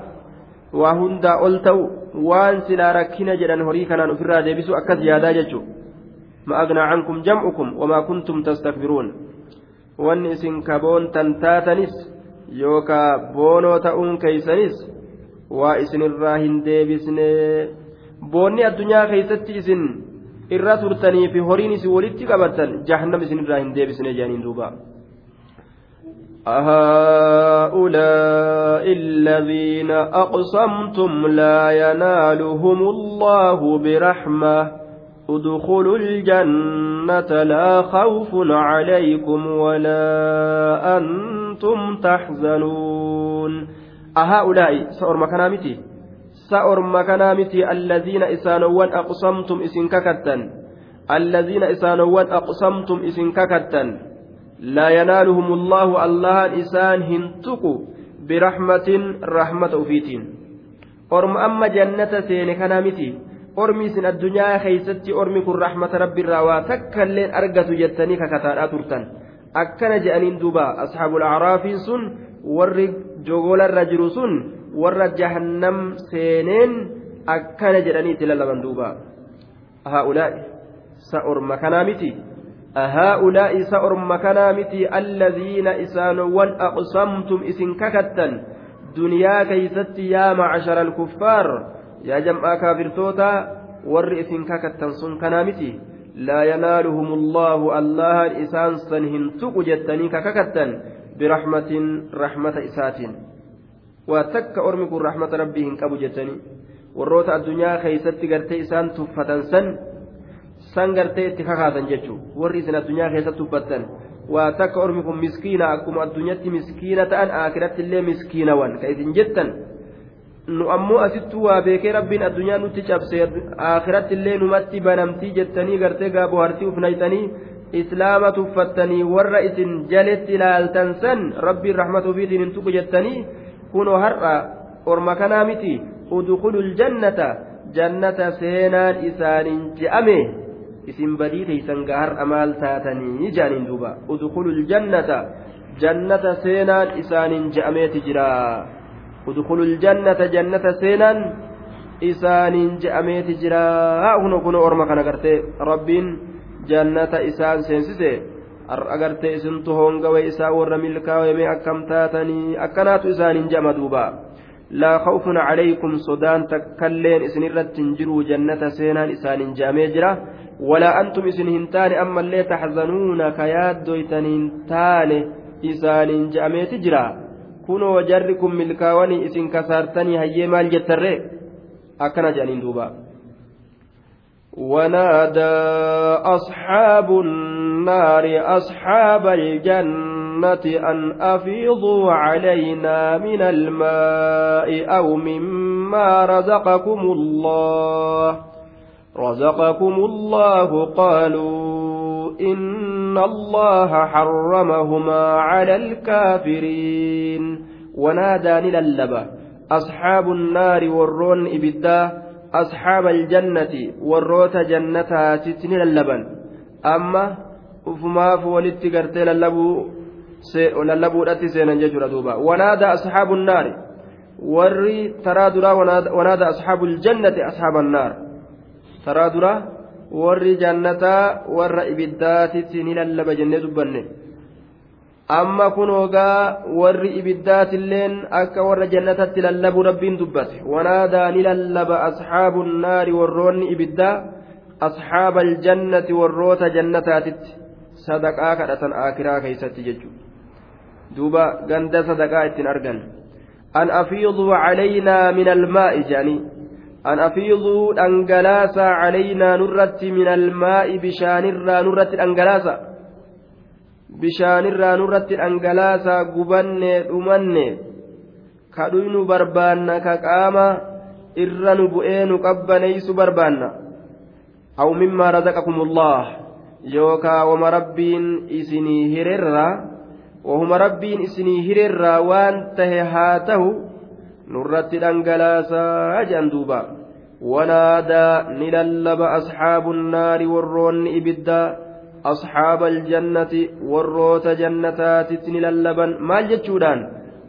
Waa hundaa ol ta'u waan silaa rakkina jedhan horii kanaan ofirraa deebisu akkas yaadaa jechuudha ma agnaa cankum jam'ukum wamaa kuntum tastakbiruun wanni isin kaboontan taatanis yookaa boonoo ta'uun keeysanis waa isinirraa hin deebisne boonni addunyaa keeysatti isin irra turtanii fi horiin isin walitti qabattan jahannam isinirraa hin deebisne jedhaniin duuba هؤلاء الذين أقسمتم لا ينالهم الله برحمة ادخلوا الجنة لا خوف عليكم ولا أنتم تحزنون. أهؤلاء سأر مكانامتي؟ سأر مكانامتي الذين إسانوان أقسمتم إسن ككتا الذين إسانوان أقسمتم إسن ككتا لا ينالهم الله الله إسان هنتقوا برحمة رحمة أفيتين أرم أما جنة سين كنامتي ormi isin addunyaa keeysatti ormi kun rahmata rabbiirraa waa takka illeen argatu jettanii kakataadhaa turtan akkana je'aniin duuba asxaabul acraafiin sun warri jogolarra jiru sun warra jahannam seeneen akkana jedhanii itti lallaban duuba haa'ulaa'i sa orma kanaa miti orma kanaa miti alladhiina isaanowwan aqsamtum isin kakattan duniyaa keeysatti yaa macshara alkuffaar yanaaluhum allaahu allahan isaan san hin tuqu jettanii kakakattan birahmatin rahmata isaatiin waa takka ormi kun rahmata rabbii hin qabu jettanii warroota addunyaa keeysatti gartee isaan tuffatan san san gartee itti kakaasan jechuun warri isin addunyaa keessatti dubbattan waa takka ormi kun miskiina akkuma addunyaatti miskiina ta'an akiratti illee miskiinawan ka isin jettan nu ammoo asittuu waa beekee rabbiin addunyaa nutti cabse akiratti illee numatti banamtii jettanii gartee gaaboo hartii ufnaytanii islaama tuffattanii warra isin jaletti ilaaltan san rabbiin rahmata ofiitiin hin tuqu jettanii kunoo har'a orma kanaa miti udkhulul jannata jannata seenaan isaaniin je'ame isin badii teeysan gaa har'a maal taatanii jaaniin duuba udkhulul jannata jannata seenaan isaaniin je'ameeti jira jannata jannata seenaan isaaniin je'ameeti jira kuno kuno orma kana gartee rabbiin jannata isaan seensise agartee isintu hoongawee isaa warra milkaa'ee akkam taatanii akkanaatu isaaniin je'ama duuba laa khawfun calaykum sodaan takkalleen isinirratti hin jiru jannata seenaan isaaniin je'amee jira walaa antum isin hin taane ammallee taxzanuuna ka yaaddoytaniin taane isaaniin je'ameeti jira kunoo jarri kun milkaawanii isin kasaartanii hayyee maal jettarree akkana jedhaniin duuba ونادى أصحاب النار أصحاب الجنة أن أفيضوا علينا من الماء أو مما رزقكم الله رزقكم الله قالوا إن الله حرمهما على الكافرين ونادى للبة أصحاب النار والرون إبداه أصحاب الجنة والروت جنتها تتني اللبن أما وفما فولت قرتي للبو التي سينا ججر دوبا. ونادى أصحاب النار warri taraa duraa wanaada asxaabu ljannati asxaaba annaar taraa duraa warri jannataa warra ibiddaatitti ni lallaba jennee dubbanne amma kun ogaa warri ibiddaatilleen akka warra jannatatti lallabu rabbiin dubbate wanaadaa ni lallaba asxaabu naari warroonni ibiddaa asxaaba aljannati warroota jannataatitti sadaqaa kadhatan aakiraa keeysatti jechuudha duuba ganda sadaqaa ittiin argan an afiiduu calaynaa min almaa'i jedhanii min almaa'i bishaanirraa nurratti dhangalaasa bishaanirraa nurratti dhangalaasaa gubanne dhumanne ka dhuynu barbaanna ka qaama irra nu bu'ee nu qabbaneeysu barbaanna aw mimmaa razaqakumullah yookaa wama rabbiin isinii hirerraa wahuma rabbiin isinii hirerraa waan tahe haa tahu jedhan duuba. Wanaadaa ni lallaba asxaabu nnaari warroonni ibiddaa أصحاب الجنة والروت جنتات للبن ما جتشودان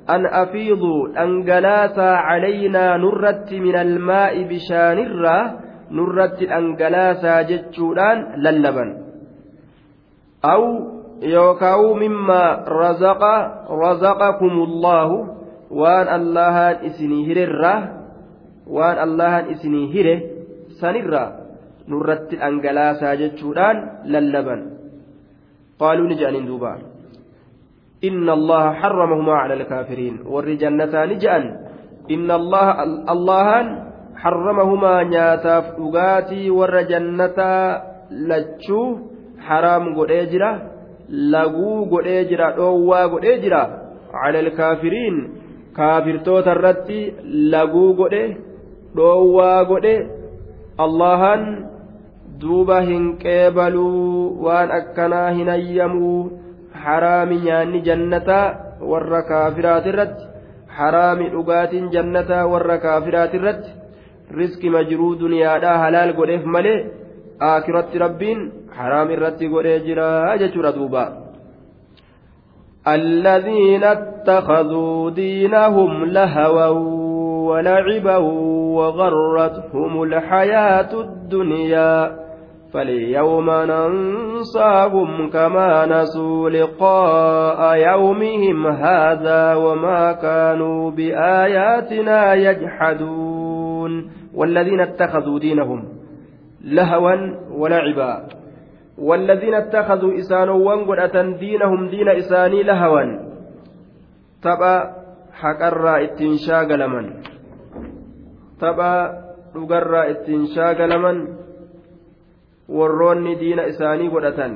أن أفيضوا أنجلاسا علينا نرت من الماء بشان الرا نرت أنجلاسا جتشودان للبن أو يوكاو مما رزق رزقكم الله وان الله إسني هرر وان الله إسني هره سنرّا nurratti dhangalaasaa jechuudhaan lallaban qaaluu ni jedhaniin duuba cala alkaafiriin warri jannataa ni jedhan inna allaha allahaan xaramahumaa nyaataaf dhugaatii warra jannataa lachuu haraam godhee jira laguu godhee jira dhoowwaa godhee jira cala alkaafiriin kaafirtoota irratti laguu godhe dhoowwaa godhe allahan duuba hin qeebaluu waan akkanaa hin hayyamuu haraami nyaanni jannataa warra kaafiraati irratti haraami dhugaatiin jannataa warra kaafiraati irratti riski majruu duniyaadhaa halaal godheef malee aakiratti rabbiin haraam irratti godhee jira jechuudha duuba. الذين اتخذوا دينهم لهوا ولعبا وغرتهم الحياة الدنيا فاليوم ننصاهم كما نسوا لقاء يومهم هذا وما كانوا بآياتنا يجحدون والذين اتخذوا دينهم لهوا ولعبا والذين اتخذوا إسانوا قرأة دينهم دين إساني لهوا تبا حقرا اتنشاق لمن تبا dhugarraa ittiin shaagalaman warroonni diina isaanii godhatan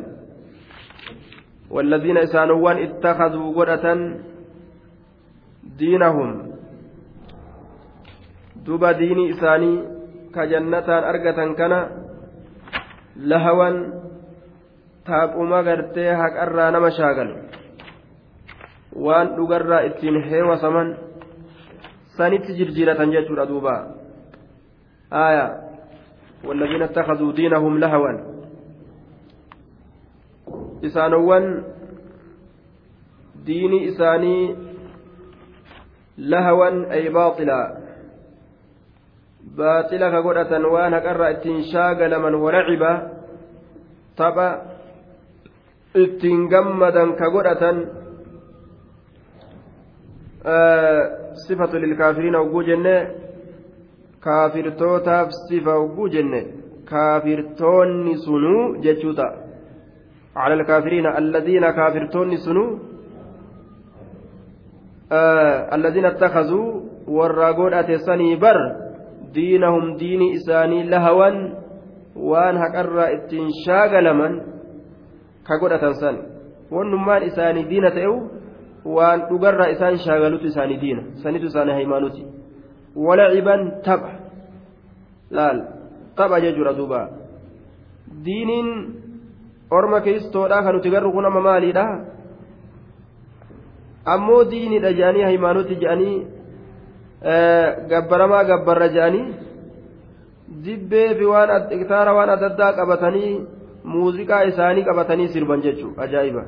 والذين إسانوان اتخذوا قدة دينهم duba diinii isaanii ka jannataan argatan kana taaquma gartee haqarraa nama shaagalu waan dhugarraa ittiin heewasaman sanitti jirjiiratan jechuudha duuba aya والذين اتخذوا دينهم لهوا isaanowwan diinii isaanii lahawan ay baaxilaa baaxila ka godhatan waan haqarraa ittiin shaagalaman walaciba tapha ittiin gammadan ka godhatan sifatu lilkaafiriina hogguu jenne kaafirtootaaf sifa hogguu jenne kaafirtoonni sunuu jechuu ta'a على الكافرين الذين كافرتون سنو آه الذين اتخذوا والراغون أتسني بر diinahum diini isaanii lahawan waan haqarraa ittiin shaagalaman ka godhatan san wannummaan isaanii diina ta'eu waan dhugarraa isaan shaagalutu isaanii diina sanitu isaanii haymaanuti walaciban tapha laal tapha jechuudha duuba diiniin orma kiristoodhaa kan nuti garru kun amma maaliidha ammoo diinidha jedhanii haymaanuti jedhanii gabbaramaa gabbarra jedhanii dibbee fi waan iktaara waan adda addaa qabatanii muuziqaa isaanii qabatanii sirban jechuun ajaa'iba.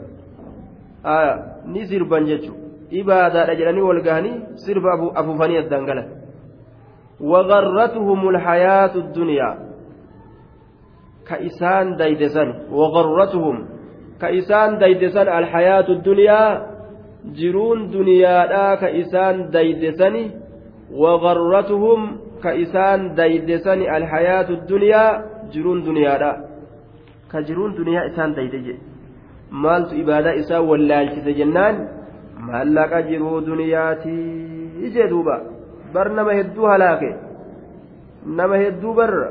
Ni sirban jechuun. Ibaadaadha jedhanii wal gahanii sirba afuufanii addaan galan. Waqarratuhum ulhayaatu duniyaa ka isaan daydesan waqarratuhum ka isaan daydesan alhayaatu duniyaa jiruun duniyaadhaa ka isaan daydesani waqarratuhum ka isaan daydesani alhayaatu duniyaa jiruun duniyaadhaa دنيا لا كجرون دنيا إسان ديدج مالت إبادة إسان واللالكس جنان maallaqa jiruu duniyaatii ije duuba bar nama hedduu halaake nama hedduu barra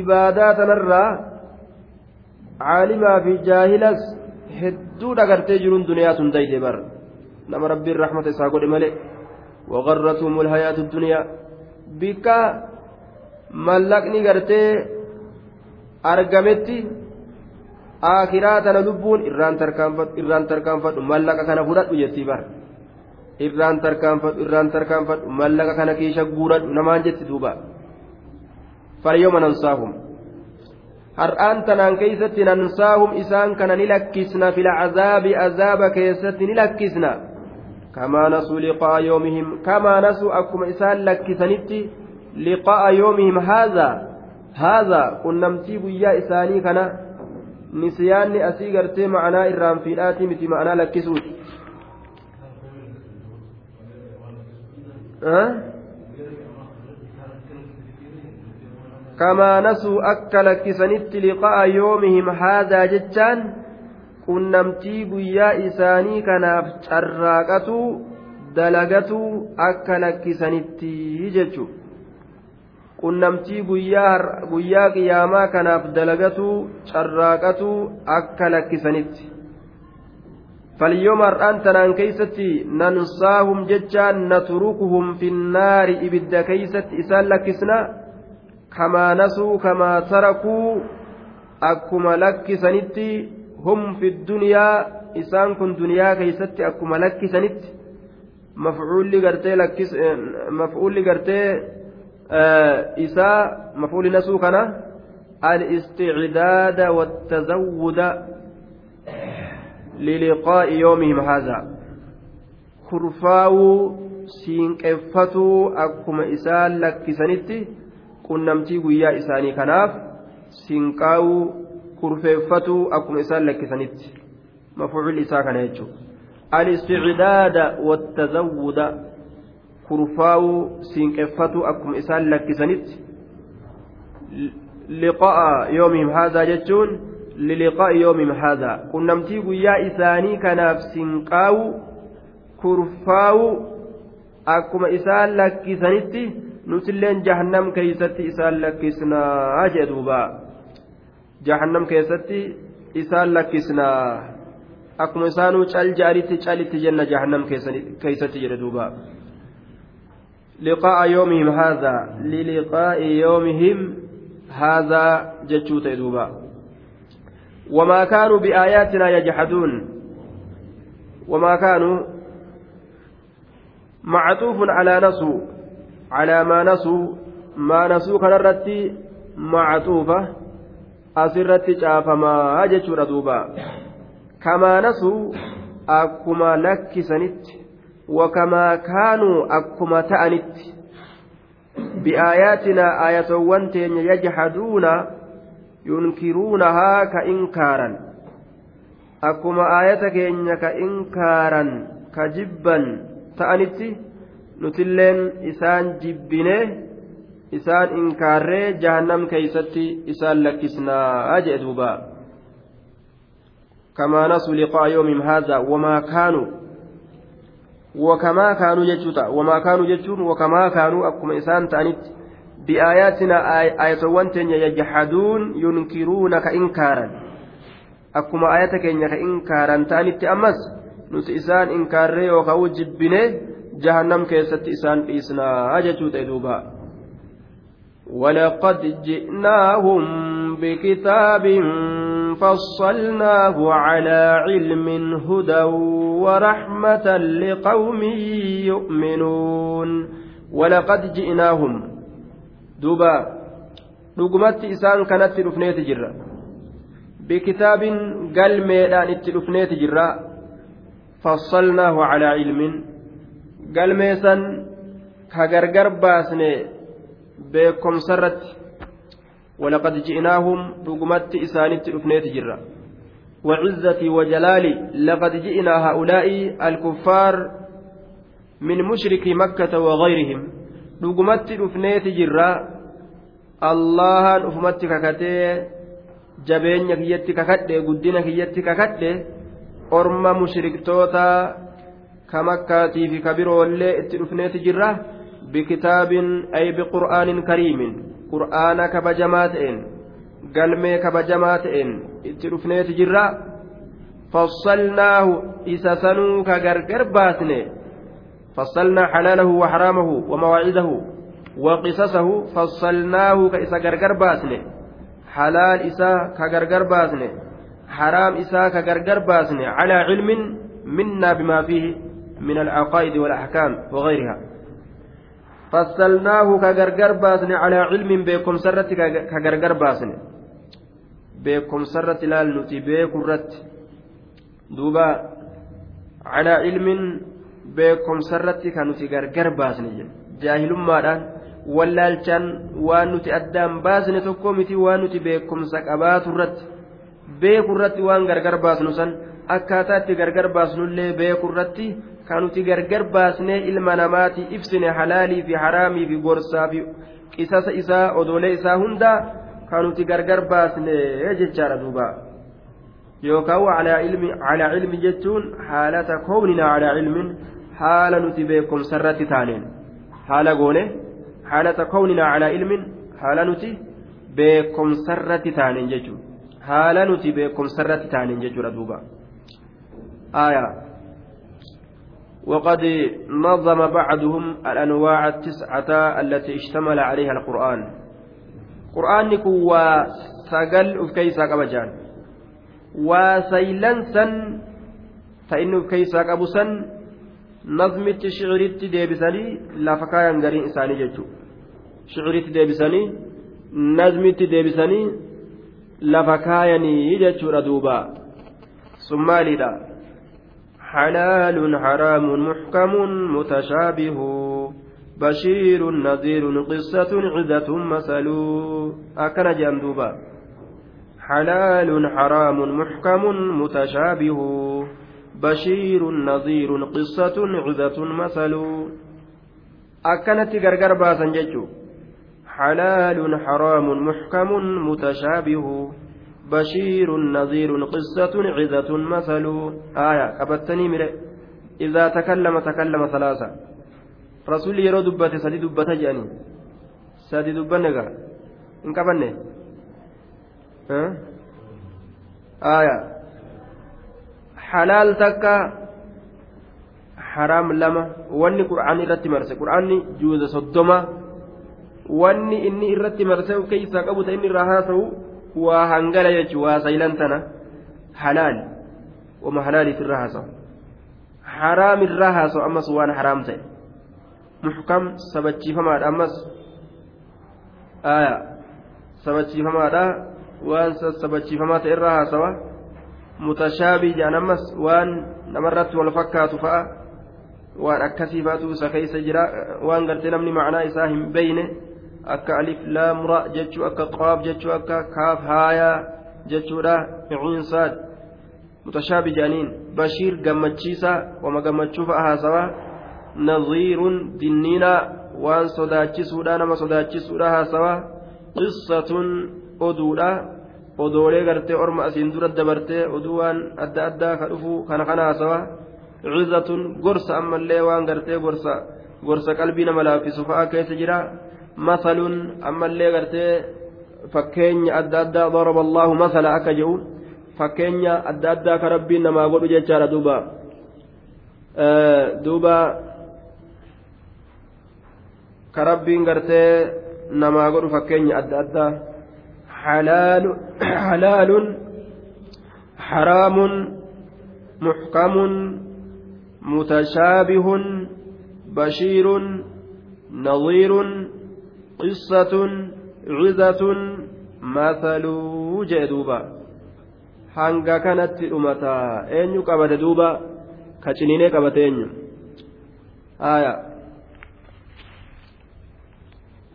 ibaadaa tanarraa caalimaa fi jaahilas hedduu dhagartee jiruun duniyaa tun dayde bar nama rabbiin rahmata isaa godhe malee waqarratuhum alhayaatu duniyaa bikka mallaqni gartee argametti akiraa tana lubbuun irraan tarkaanfadhu mallaqa kana fudhadhu jettii bar irraan tarkaanfadhu irraan tarkaanfadhu mallaqa kana keessa guuradhu namaan jetti duuba. Falyooma nansaahum. Har'aan tanaan keeysatti nansaahum isaan kana ni lakkisna fil cazaabi azaaba keessatti ni lakkisna. Kamaa nasuu liqaa'a yoomihim kamaa nasuu akkuma isaan lakkisanitti liqaa'a yoomihim haadha haadha qunnamtii guyyaa isaanii kana nisyaanni asii gartee ma'anaa irraan fiidhaatii miti ma'anaa lakkisuuti kamaa nasuu akka lakkisanitti liqa'a yoomihim haadaa jechaan qunnamtii guyyaa isaanii kanaaf carraaqatu dalagatu akka lakkisanitti jechu qunnamtii guyyaa qiyaamaa kanaaf dalagatu carraaqatu akka lakkisanitti. Falyooma har'aan tanaan keeysatti nansaahum jechaan natrukuhum finnaari ibidda keeysatti isaan lakkisna. Kamaa nasuu kamaa tarakuu akkuma lakkisanitti hum fi duniyaa isaan kun duniyaa keeysatti akkuma lakkisanitti. Mafcuulli gartee isaa mafcuulli nasuu kana الاستعداد والتزود للقاء يومهم هذا كرفاو سينقفتو أكما إسان لكسنتي qunnamtii guyyaa isaanii kanaaf sinqaa'uu kurfeeffatuu akkuma isaan lakkisanitti mafuucil isaa kana jechuudha al-isticdaada wattazawwuda kurfaa'uu sinqeffatuu akkuma isaan lakkisanitti liqa'a yoomihim haadhaa jechuun liliqaa'i yoomihim haadhaa qunnamtii guyyaa isaanii kanaaf sinqaa'uu kurfaa'uu akkuma isaan lakkisanitti nutilleen jahannam keeysatti isaan lakkisnaa jee duuba jahannam keessatti isaan lakkisnaa akkuma isaanuu cal jaalitti calitti jenna jahannam keessatti jedhe duuba liqaa'a yoomihim haadhaa liliqaa'i yoomihim haadhaa jechuu ta'e duuba wamaa kaanuu bi'aayaatinaa yajhaduun wamaa kaanuu macaxuufun calaa nasuu calaa maa nasuu maa nasuu kanarratti macaxuufa asirratti caafamaa jechuudha duuba kamaa nasuu akkuma lakkisanitti wakamaa kaanuu akkuma ta'anitti bi'aayaatinaa aayatowwan teenya yajhaduuna yunkiruunahaa ka inkaaran akkuma aayata keenya ka inkaaran ka jibban ta'anitti nutilleen isaan jibbine isaan inkaarree jahannam keeysatti isaan lakkisnaa jee duubaa kamaa nasu liqaa yoomim haadha wamaa kaanuu wamaa kaanuu jechuun wakamaa kaanuu akkuma isaan ta'anitti biaayaatina ayatowwan teenya yajhaduun yunkiruuna ka inkaaran akkuma ayata keenya ka inkaaran ta'anitti ammas nuti isaan inkaarree yookaan jibbinee jahannam keessatti isaan dhiisnaa jechuu ta'e duuba ولقد جئناهم بكتاب فصلناه على علم هدى ورحمة لقوم يؤمنون ولقد جئناهم دوبا dhugumatti isaan kanatti dhufneeti jirra bikitaabin galmeedhaan itti dhufneeti jirra fassalnaahu calaa ilmin galmeessan ka gargar baasne beekomsarratti ولقد جئناهم رقمت إسانت أفنيت جرا وعزتي وجلالي لقد جئنا هؤلاء الكفار من مشرك مكة وغيرهم. رقمت أفنيت جرا الله أفمت ككتي جبين كيتي ككتي قدنا كيتي ككتي أرم مشرك توتا كمكاتي في كبير واللي اتلفنيت جرة بكتاب أي بقرآن كريم. قرآن كبجمات إن قلمي كبجمات إن اتلفنيت جرة فصلناه إسسنو كغرغر باسني فصلنا حلاله وحرامه ومواعيده وقصصه فصلناه كإسا غرغر باسني حلال إسا كغرغر باسني حرام إسا كغرغر باسني على علم منا بما فيه من العقائد والأحكام وغيرها fassalnaahu ka gargar baasne calaa cilmin beekumsa irratti ka gargar baasne beekumsa irratti ilaal nuti beeku irratti duuba calaa cilmin beekumsa irratti kan nuti gargar baasne jaahilummaadhaan wallaalchaan waan nuti addaan baasne tokko miti waan nuti beekumsa qabaatu irratti beeku irratti waan gargar baasnu san akkaataa itti gargar baasnullee beeku irratti kan nuti gargar baasnee ilma namaati ibsine halaalii fi haraamii fi gorsaa fi qisasa isaa odolee isaa hunda kan nuti gargar baasnee jechaadha duuba. Yookaan calaa cilmi jechuun haalata koowninaa calaa ilmiin haala nuti beekumsa irratti taaneen. Haala goone haalata koowninaa calaa ilmin haala nuti beekumsa irratti taaneen jechuudha. Haala nuti beekumsa irratti taaneen jechuudha duuba. وقد نظم بعضهم الأنواع التسعة التي اشتمل عليها القرآن. قرآن كوا سقل أفكيسا قبجان وسيلنسا فإن أفكيسا قبسا نظمت شعرت ديبسني لا فكايا غرين إساني جتو شعرت ديبسني نظمت ديبسني لا فكايا جتو ردوبا. لذا حلال حرام محكم متشابه. بشير نذير قصة عزة مثل. أكن جندوبا حلال حرام محكم متشابه. بشير نذير قصة عزة مثل. أكنت غرغر باسا حلال حرام محكم متشابه. بشير نذير قصة عزة مثل آية قبتني مره إذا تكلم تكلم ثلاثة رسول يرو دبته سدي دبته جاني سدي دبنغا إن كبنه takka haraam lama wanni qur'aani irratti marse qur'aanni juuza soddoma wanni inni irratti marse keeysaa qabu ta inni irraa haasa'u waa hangala jechu waa saylantana halaal wama halaaliif irraa haasa'u haraam irraa haasa'u ammas waan haraam ta'e muxkam sabachiifamaadha ammas aya sabachiifamaadha waan sabachiifamaa ta'e irraa haasawa mutashaabii jedhan ammas waan namarratti wal fakkaatu fa'a waan akkasii faatu isa keessa jira waan gartee namni macnaa isaa hin beyne akka alif laamra jechuu akka qaab jechuu akka kaaf haayaa jechuudha ciinsaad mutashaabii jedhaniin bashiir gammachiisa wama gammachuu fa'a haasawaa nadhiirun dinniinaa waan sodaachisuudha nama sodaachisuudha haasawaa qissatun oduudha odoolee gartee orma asiin dura dabartee oduu waan adda addaa ka dhufu kana kana haasawa cizatun gorsa ammallee waan gartee gorsa qalbii nama laaffisu fa'a keessa jira masalun ammallee gartee fakkeenya adda addaa daraba allahu masala akka jedhu fakkeenya adda addaa ka rabbiin namaa godhu jechaadha duuba duuba ka rabbiin gartee namaa godhu fakkeenya adda addaa حلال حلال حرام محكم متشابه بشير نظير قصة عزة مثل جدوبا eenyu qabate duuba ka ciniinee qabate eenyu haya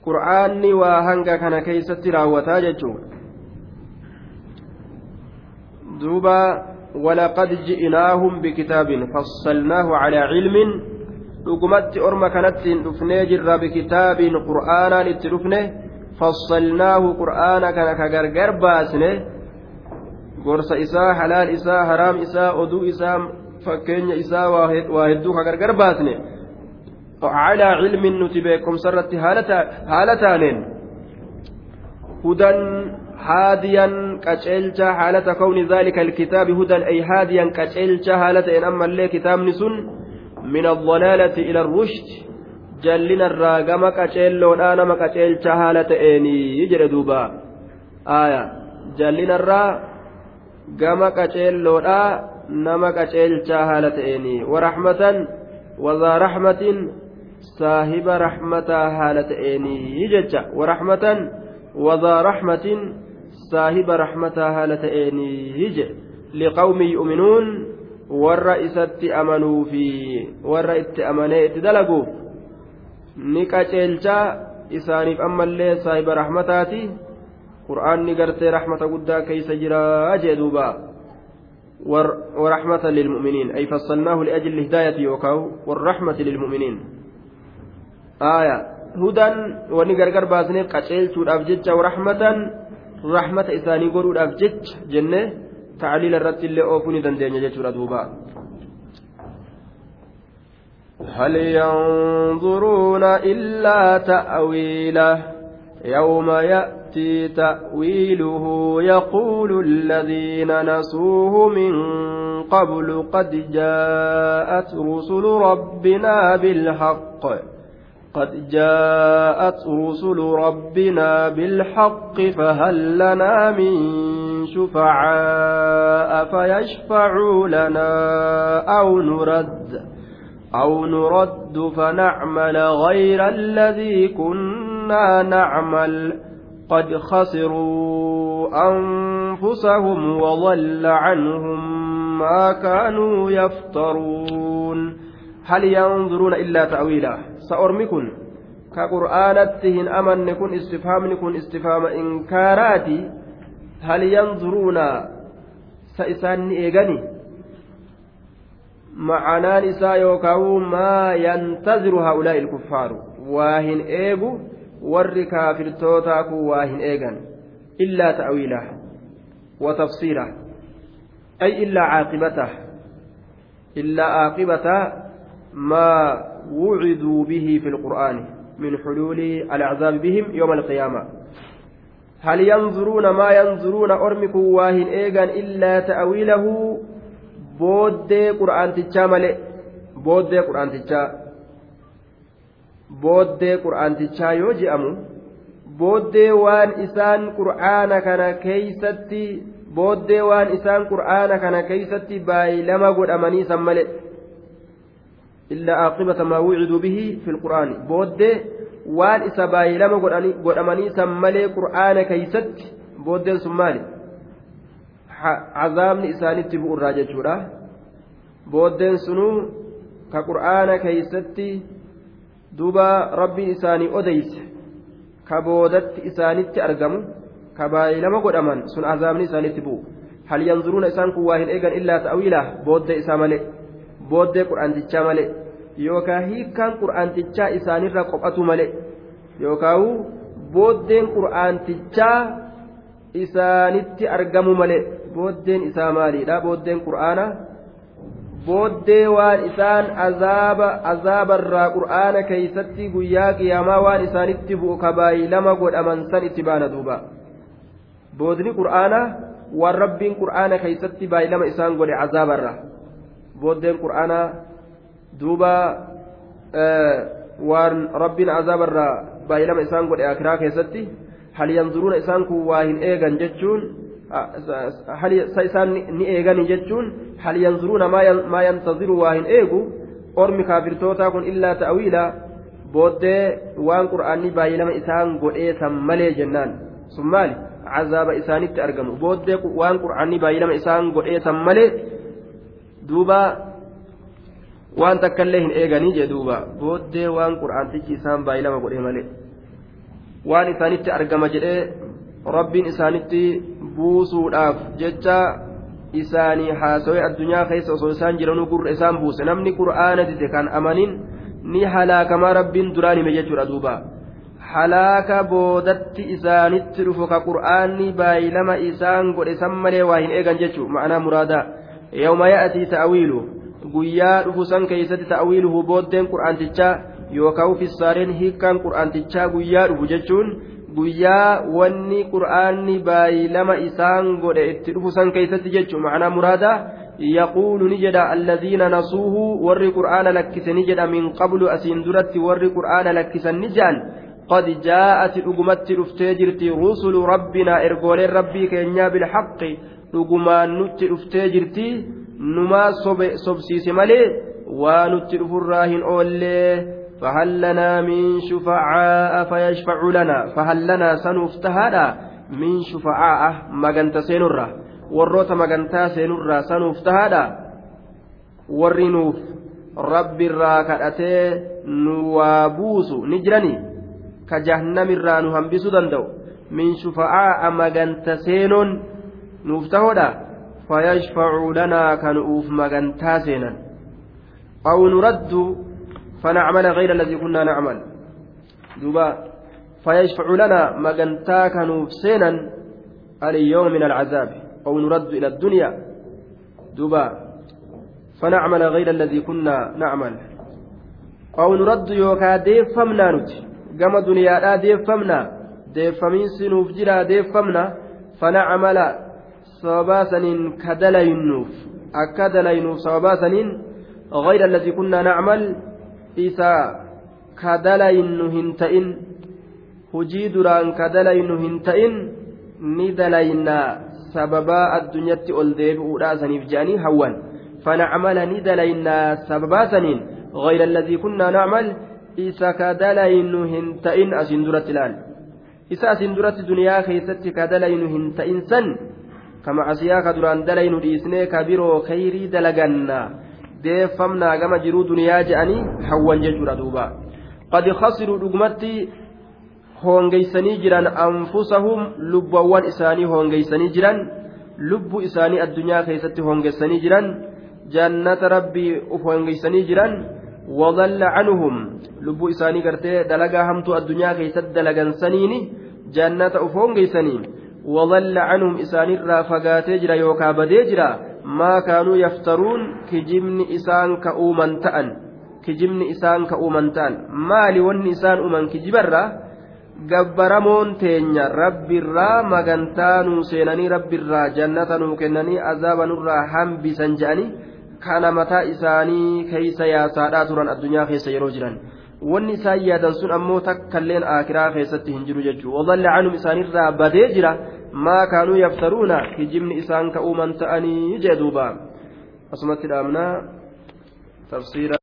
qur'aanni waa hanga kana keeysatti raawwataa jechuun duuba ولقد جئناهم بكتاب فصلناه على علم dhugumatti orma kanatti hin dhufnee jirra bikitaabiin qur'aanaan itti dhufne fassalnaahu qur'aana kana ka gargar baasne gorsa isaa halaal isaa haraam isaa oduu isaa fakkeenya isaa waa hedduu ka gargar baasne على علم نتبعكم سرت حالة تانين هدى هاديا كأجلتا حالة كون ذلك الكتاب هدى أي هاديا كأجلتا حالة إن أما اللي كتاب نسن من الضلالة إلى الرشد جلنا الراقم كأجلو أنا ما كأجلتا حالة إني يجري دوبا آية جلنا gama qaceelloodha nama qaceelchaa haala ta'eeni warahmatan wadaa rahmatin saahiba rahmataa haala ta'eenii jecha warahmatan wadaa rahmatin saahiba rahmataa haala ta'eenii je liqawmi yu'minuun warra isatti amanuu fi warra itti amanee itti dalaguuf ni qaceelchaa isaaniif ammallee saahiba rahmataati qur'aanni gartee rahmata guddaa keeysa jiraa jee duuba ورحمة للمؤمنين أي فصلناه لأجل الهداية يوكاو والرحمة للمؤمنين آية هدى وني غرغر باسنيف قچيلچودhaaf jecha ورحمة رحمة isaanii godhuudhaaf jecha jenne تعليل illee oofuu ni dandeenya jechuudha duuba هل ينظرون إلا تأويله؟ يوم يأتي تأويله يقول الذين نسوه من قبل قد جاءت رسل ربنا بالحق. قد جاءت رسل ربنا بالحق فهل لنا من شفعاء فيشفعوا لنا أو نرد أو نرد فنعمل غير الذي كنا نعمل. قد خسروا أنفسهم وضل عنهم ما كانوا يفترون. هل ينظرون إلا تأويله سأرمكن كقرآنتهن أمن كن استفهام كن استفهام إنكاراتي. هل ينظرون؟ سإسان إيغني معنان إسا يوكاو ما ينتظر هؤلاء الكفار. واهن إيغو ور كافر توتاكو واهن إيغن إلا تأويله وتفسيره أي إلا عاقبته. إلا عاقبة ما وعدوا به في القرآن من حلول العذاب بهم يوم القيامة. هل ينظرون ما ينظرون أرمك واهن إيغان إلا تأويله؟ بودي قرآن تجا ملئ. بودي قرآن تجا. بودي قرآن تجا يوجي أمو booddee waan isaan qur'aana kana keeysatti booddee waan isaan qur'aana kana keeysatti baay'ilama godhamanii san male lqur'aani booddee waan isa baay'ilama godhamanii san malee qur'aana keeysatti booddeen sun maali cazaabni isaanitti bu'urraa jechuudha booddeen sunuu ka qur'aana keeysatti duuba rabbiin isaanii odeyse ka boodatti isaanitti argamu ka baay'ilama godhaman sun azaabni isaanitti bu'u hal yanzuruuna isaan kun waa hin eegan illaa ta'wiilaa booddee isaa malee booddee qur'aantichaa malee yookaan hiikkaan qur'aantichaa isaanirra qophatu malee yookaan booddeen qur'aantichaa isaanitti argamu malee booddeen isaa maaliidha booddeen qur'aanaa. booddee waan isaan azaaba azaabarraa qur'aana keeysatti guyyaa qiyaamaa waan isaanitti bu'u kabaayii lama godhaman san itti baana duuba boodni qur'aana waan rabbiin qur'aana keeysatti baayii lama isaan godhe azaabarra booddeen qur'aana duuba waan rabbiin azaabarraa baayii lama isaan godhe akiraa keessatti hal yanzuruuna isaan kun waa hin eegan jechuun isaan ni eegani jechuun hal yanzuruuna maa yantaziru waa hin eegu ormi kaafirtootaa kun illaa ta'wiila booddee waan qur'aanni baay'ilama isaan godheesan malee jennaan. Sun maali? Cazaaba isaanitti argamu. Booddee waan qur'aanni baay'ilama isaan godheesan malee duuba waan takkaillee hin eeganii jee duuba booddee waan qur'aantichi isaan baay'ilama godhee malee waan isaanitti argama jedhee rabbiin isaanitti buusuudhaaf jecha isaanii haasawee addunyaa keessa osoo isaan jiranuu gurra isaan buuse namni qur'aana dide kan amanin ni halaakamaa rabbiin duraan hime jechuudha duuba halaaka boodatti isaanitti dhufu ka qur'aanni baay'ilama isaan godhe san malee waa hin eegan jechuu ma'anaa muraadaa dhufu san keeysatti ta'awiiluhu booddeen qur'aantichaa yookaan fissaareen hiikkaan qur'aantichaa guyyaa dhufu jechuun guyyaa wanni qur'aanni baay'ilama isaan godhe itti dhufu san keeysatti jechuun macnaa muraada yaquulu ni jedha alladiina nasuuhu warri qur'aana lakkise ni jedha min qablu asiin duratti warri qur'aana lakkisan ni jedhan قد جاءت dhuftee jirti rusulu rabbinaa ergooleen rabbii keenyaa bilhaqqi dhugumaan nutti dhuftee jirti numaa sobsiise malee waa nutti dhufurraa hin oollee فهل لنا من شفعاء فيشفع لنا فهل لنا سنفتهادا من شفعاء مغنت سينرا warroota magantaa seenurraa sanuuf tahaadha warri nuuf rabbiirraa kadhatee nu waa buusu ni jirani ka jahannamirraa nu hambisuu nuuf tahoodha? Fayashfacuu lanaa kan uuf magantaa seenan. Aw nuraddu فنعمل غير الذي كنا نعمل دوبا فيشفع لنا مجنتا كانوا سينا اليوم من العذاب أو نرد إلى الدنيا دوبا فنعمل غير الذي كنا نعمل أو نرد يوكا ديفمنا نتي قام دنيا لا ديفمنا ديفمين سنوف جرا ديفمنا فنعمل صباسا كدلينوف أكدلينوف صباسا غير الذي كنا نعمل isa ka dalaynu hin ta'in hujii duraan ka dalaynu hin ta'in ni dalaynaa sababaa addunyatti ol deebi'uudhaa saniif jedhanii hawwan fanacmala ni dalaynaa sababaa saniin غير الذي كنا نعمل إذا كدلين هنتئن أسين درت الآن إذا أسين درت دنيا خيست كدلين هنتئن سن كما عسياك دران دلين ديسني كبيرو خيري دلغنا deeffamnaa gama jiruu duniyaa je'anii hawwan jechuudha duuba qad khasiruu dhugumatti hoongeysanii jiran anfusahum lubbawwan isaanii hoongeysanii jiran lubbu isaanii addunyaa keessatti hoongeessanii jiran jannata rabbii uf hoongeysanii jiran wadalla canhum lubbuu isaanii gartee dalagaa hamtuu addunyaa keessatti dalagansaniini jannata uf hoongeysanii wadalla fagaatee jira yookaa badee jira maa kaanuu yaftaruun kijibni isaan ka uuman ta'an kijibni isaan ka uuman ta'an maali wanni isaan uuman kijibarra gabbaramoon teenya rabbirraa magantaa nuu seenanii rabbirraa jannata nuu kennanii azaaba nurraa hambisan jedhanii kana mataa isaanii keeysa yaasaadhaa turan addunyaa keessa yeroo jiran wanni isaan yaadan sun ammoo takkailleen aakiraa keessatti hin jiru jechuudha wadalla canum isaanirraa badee jira maa kaanuu yaftaruuna hijibni isaan ka'uuman ta'anii jee duuba asumatti dhaabnaa tafsiira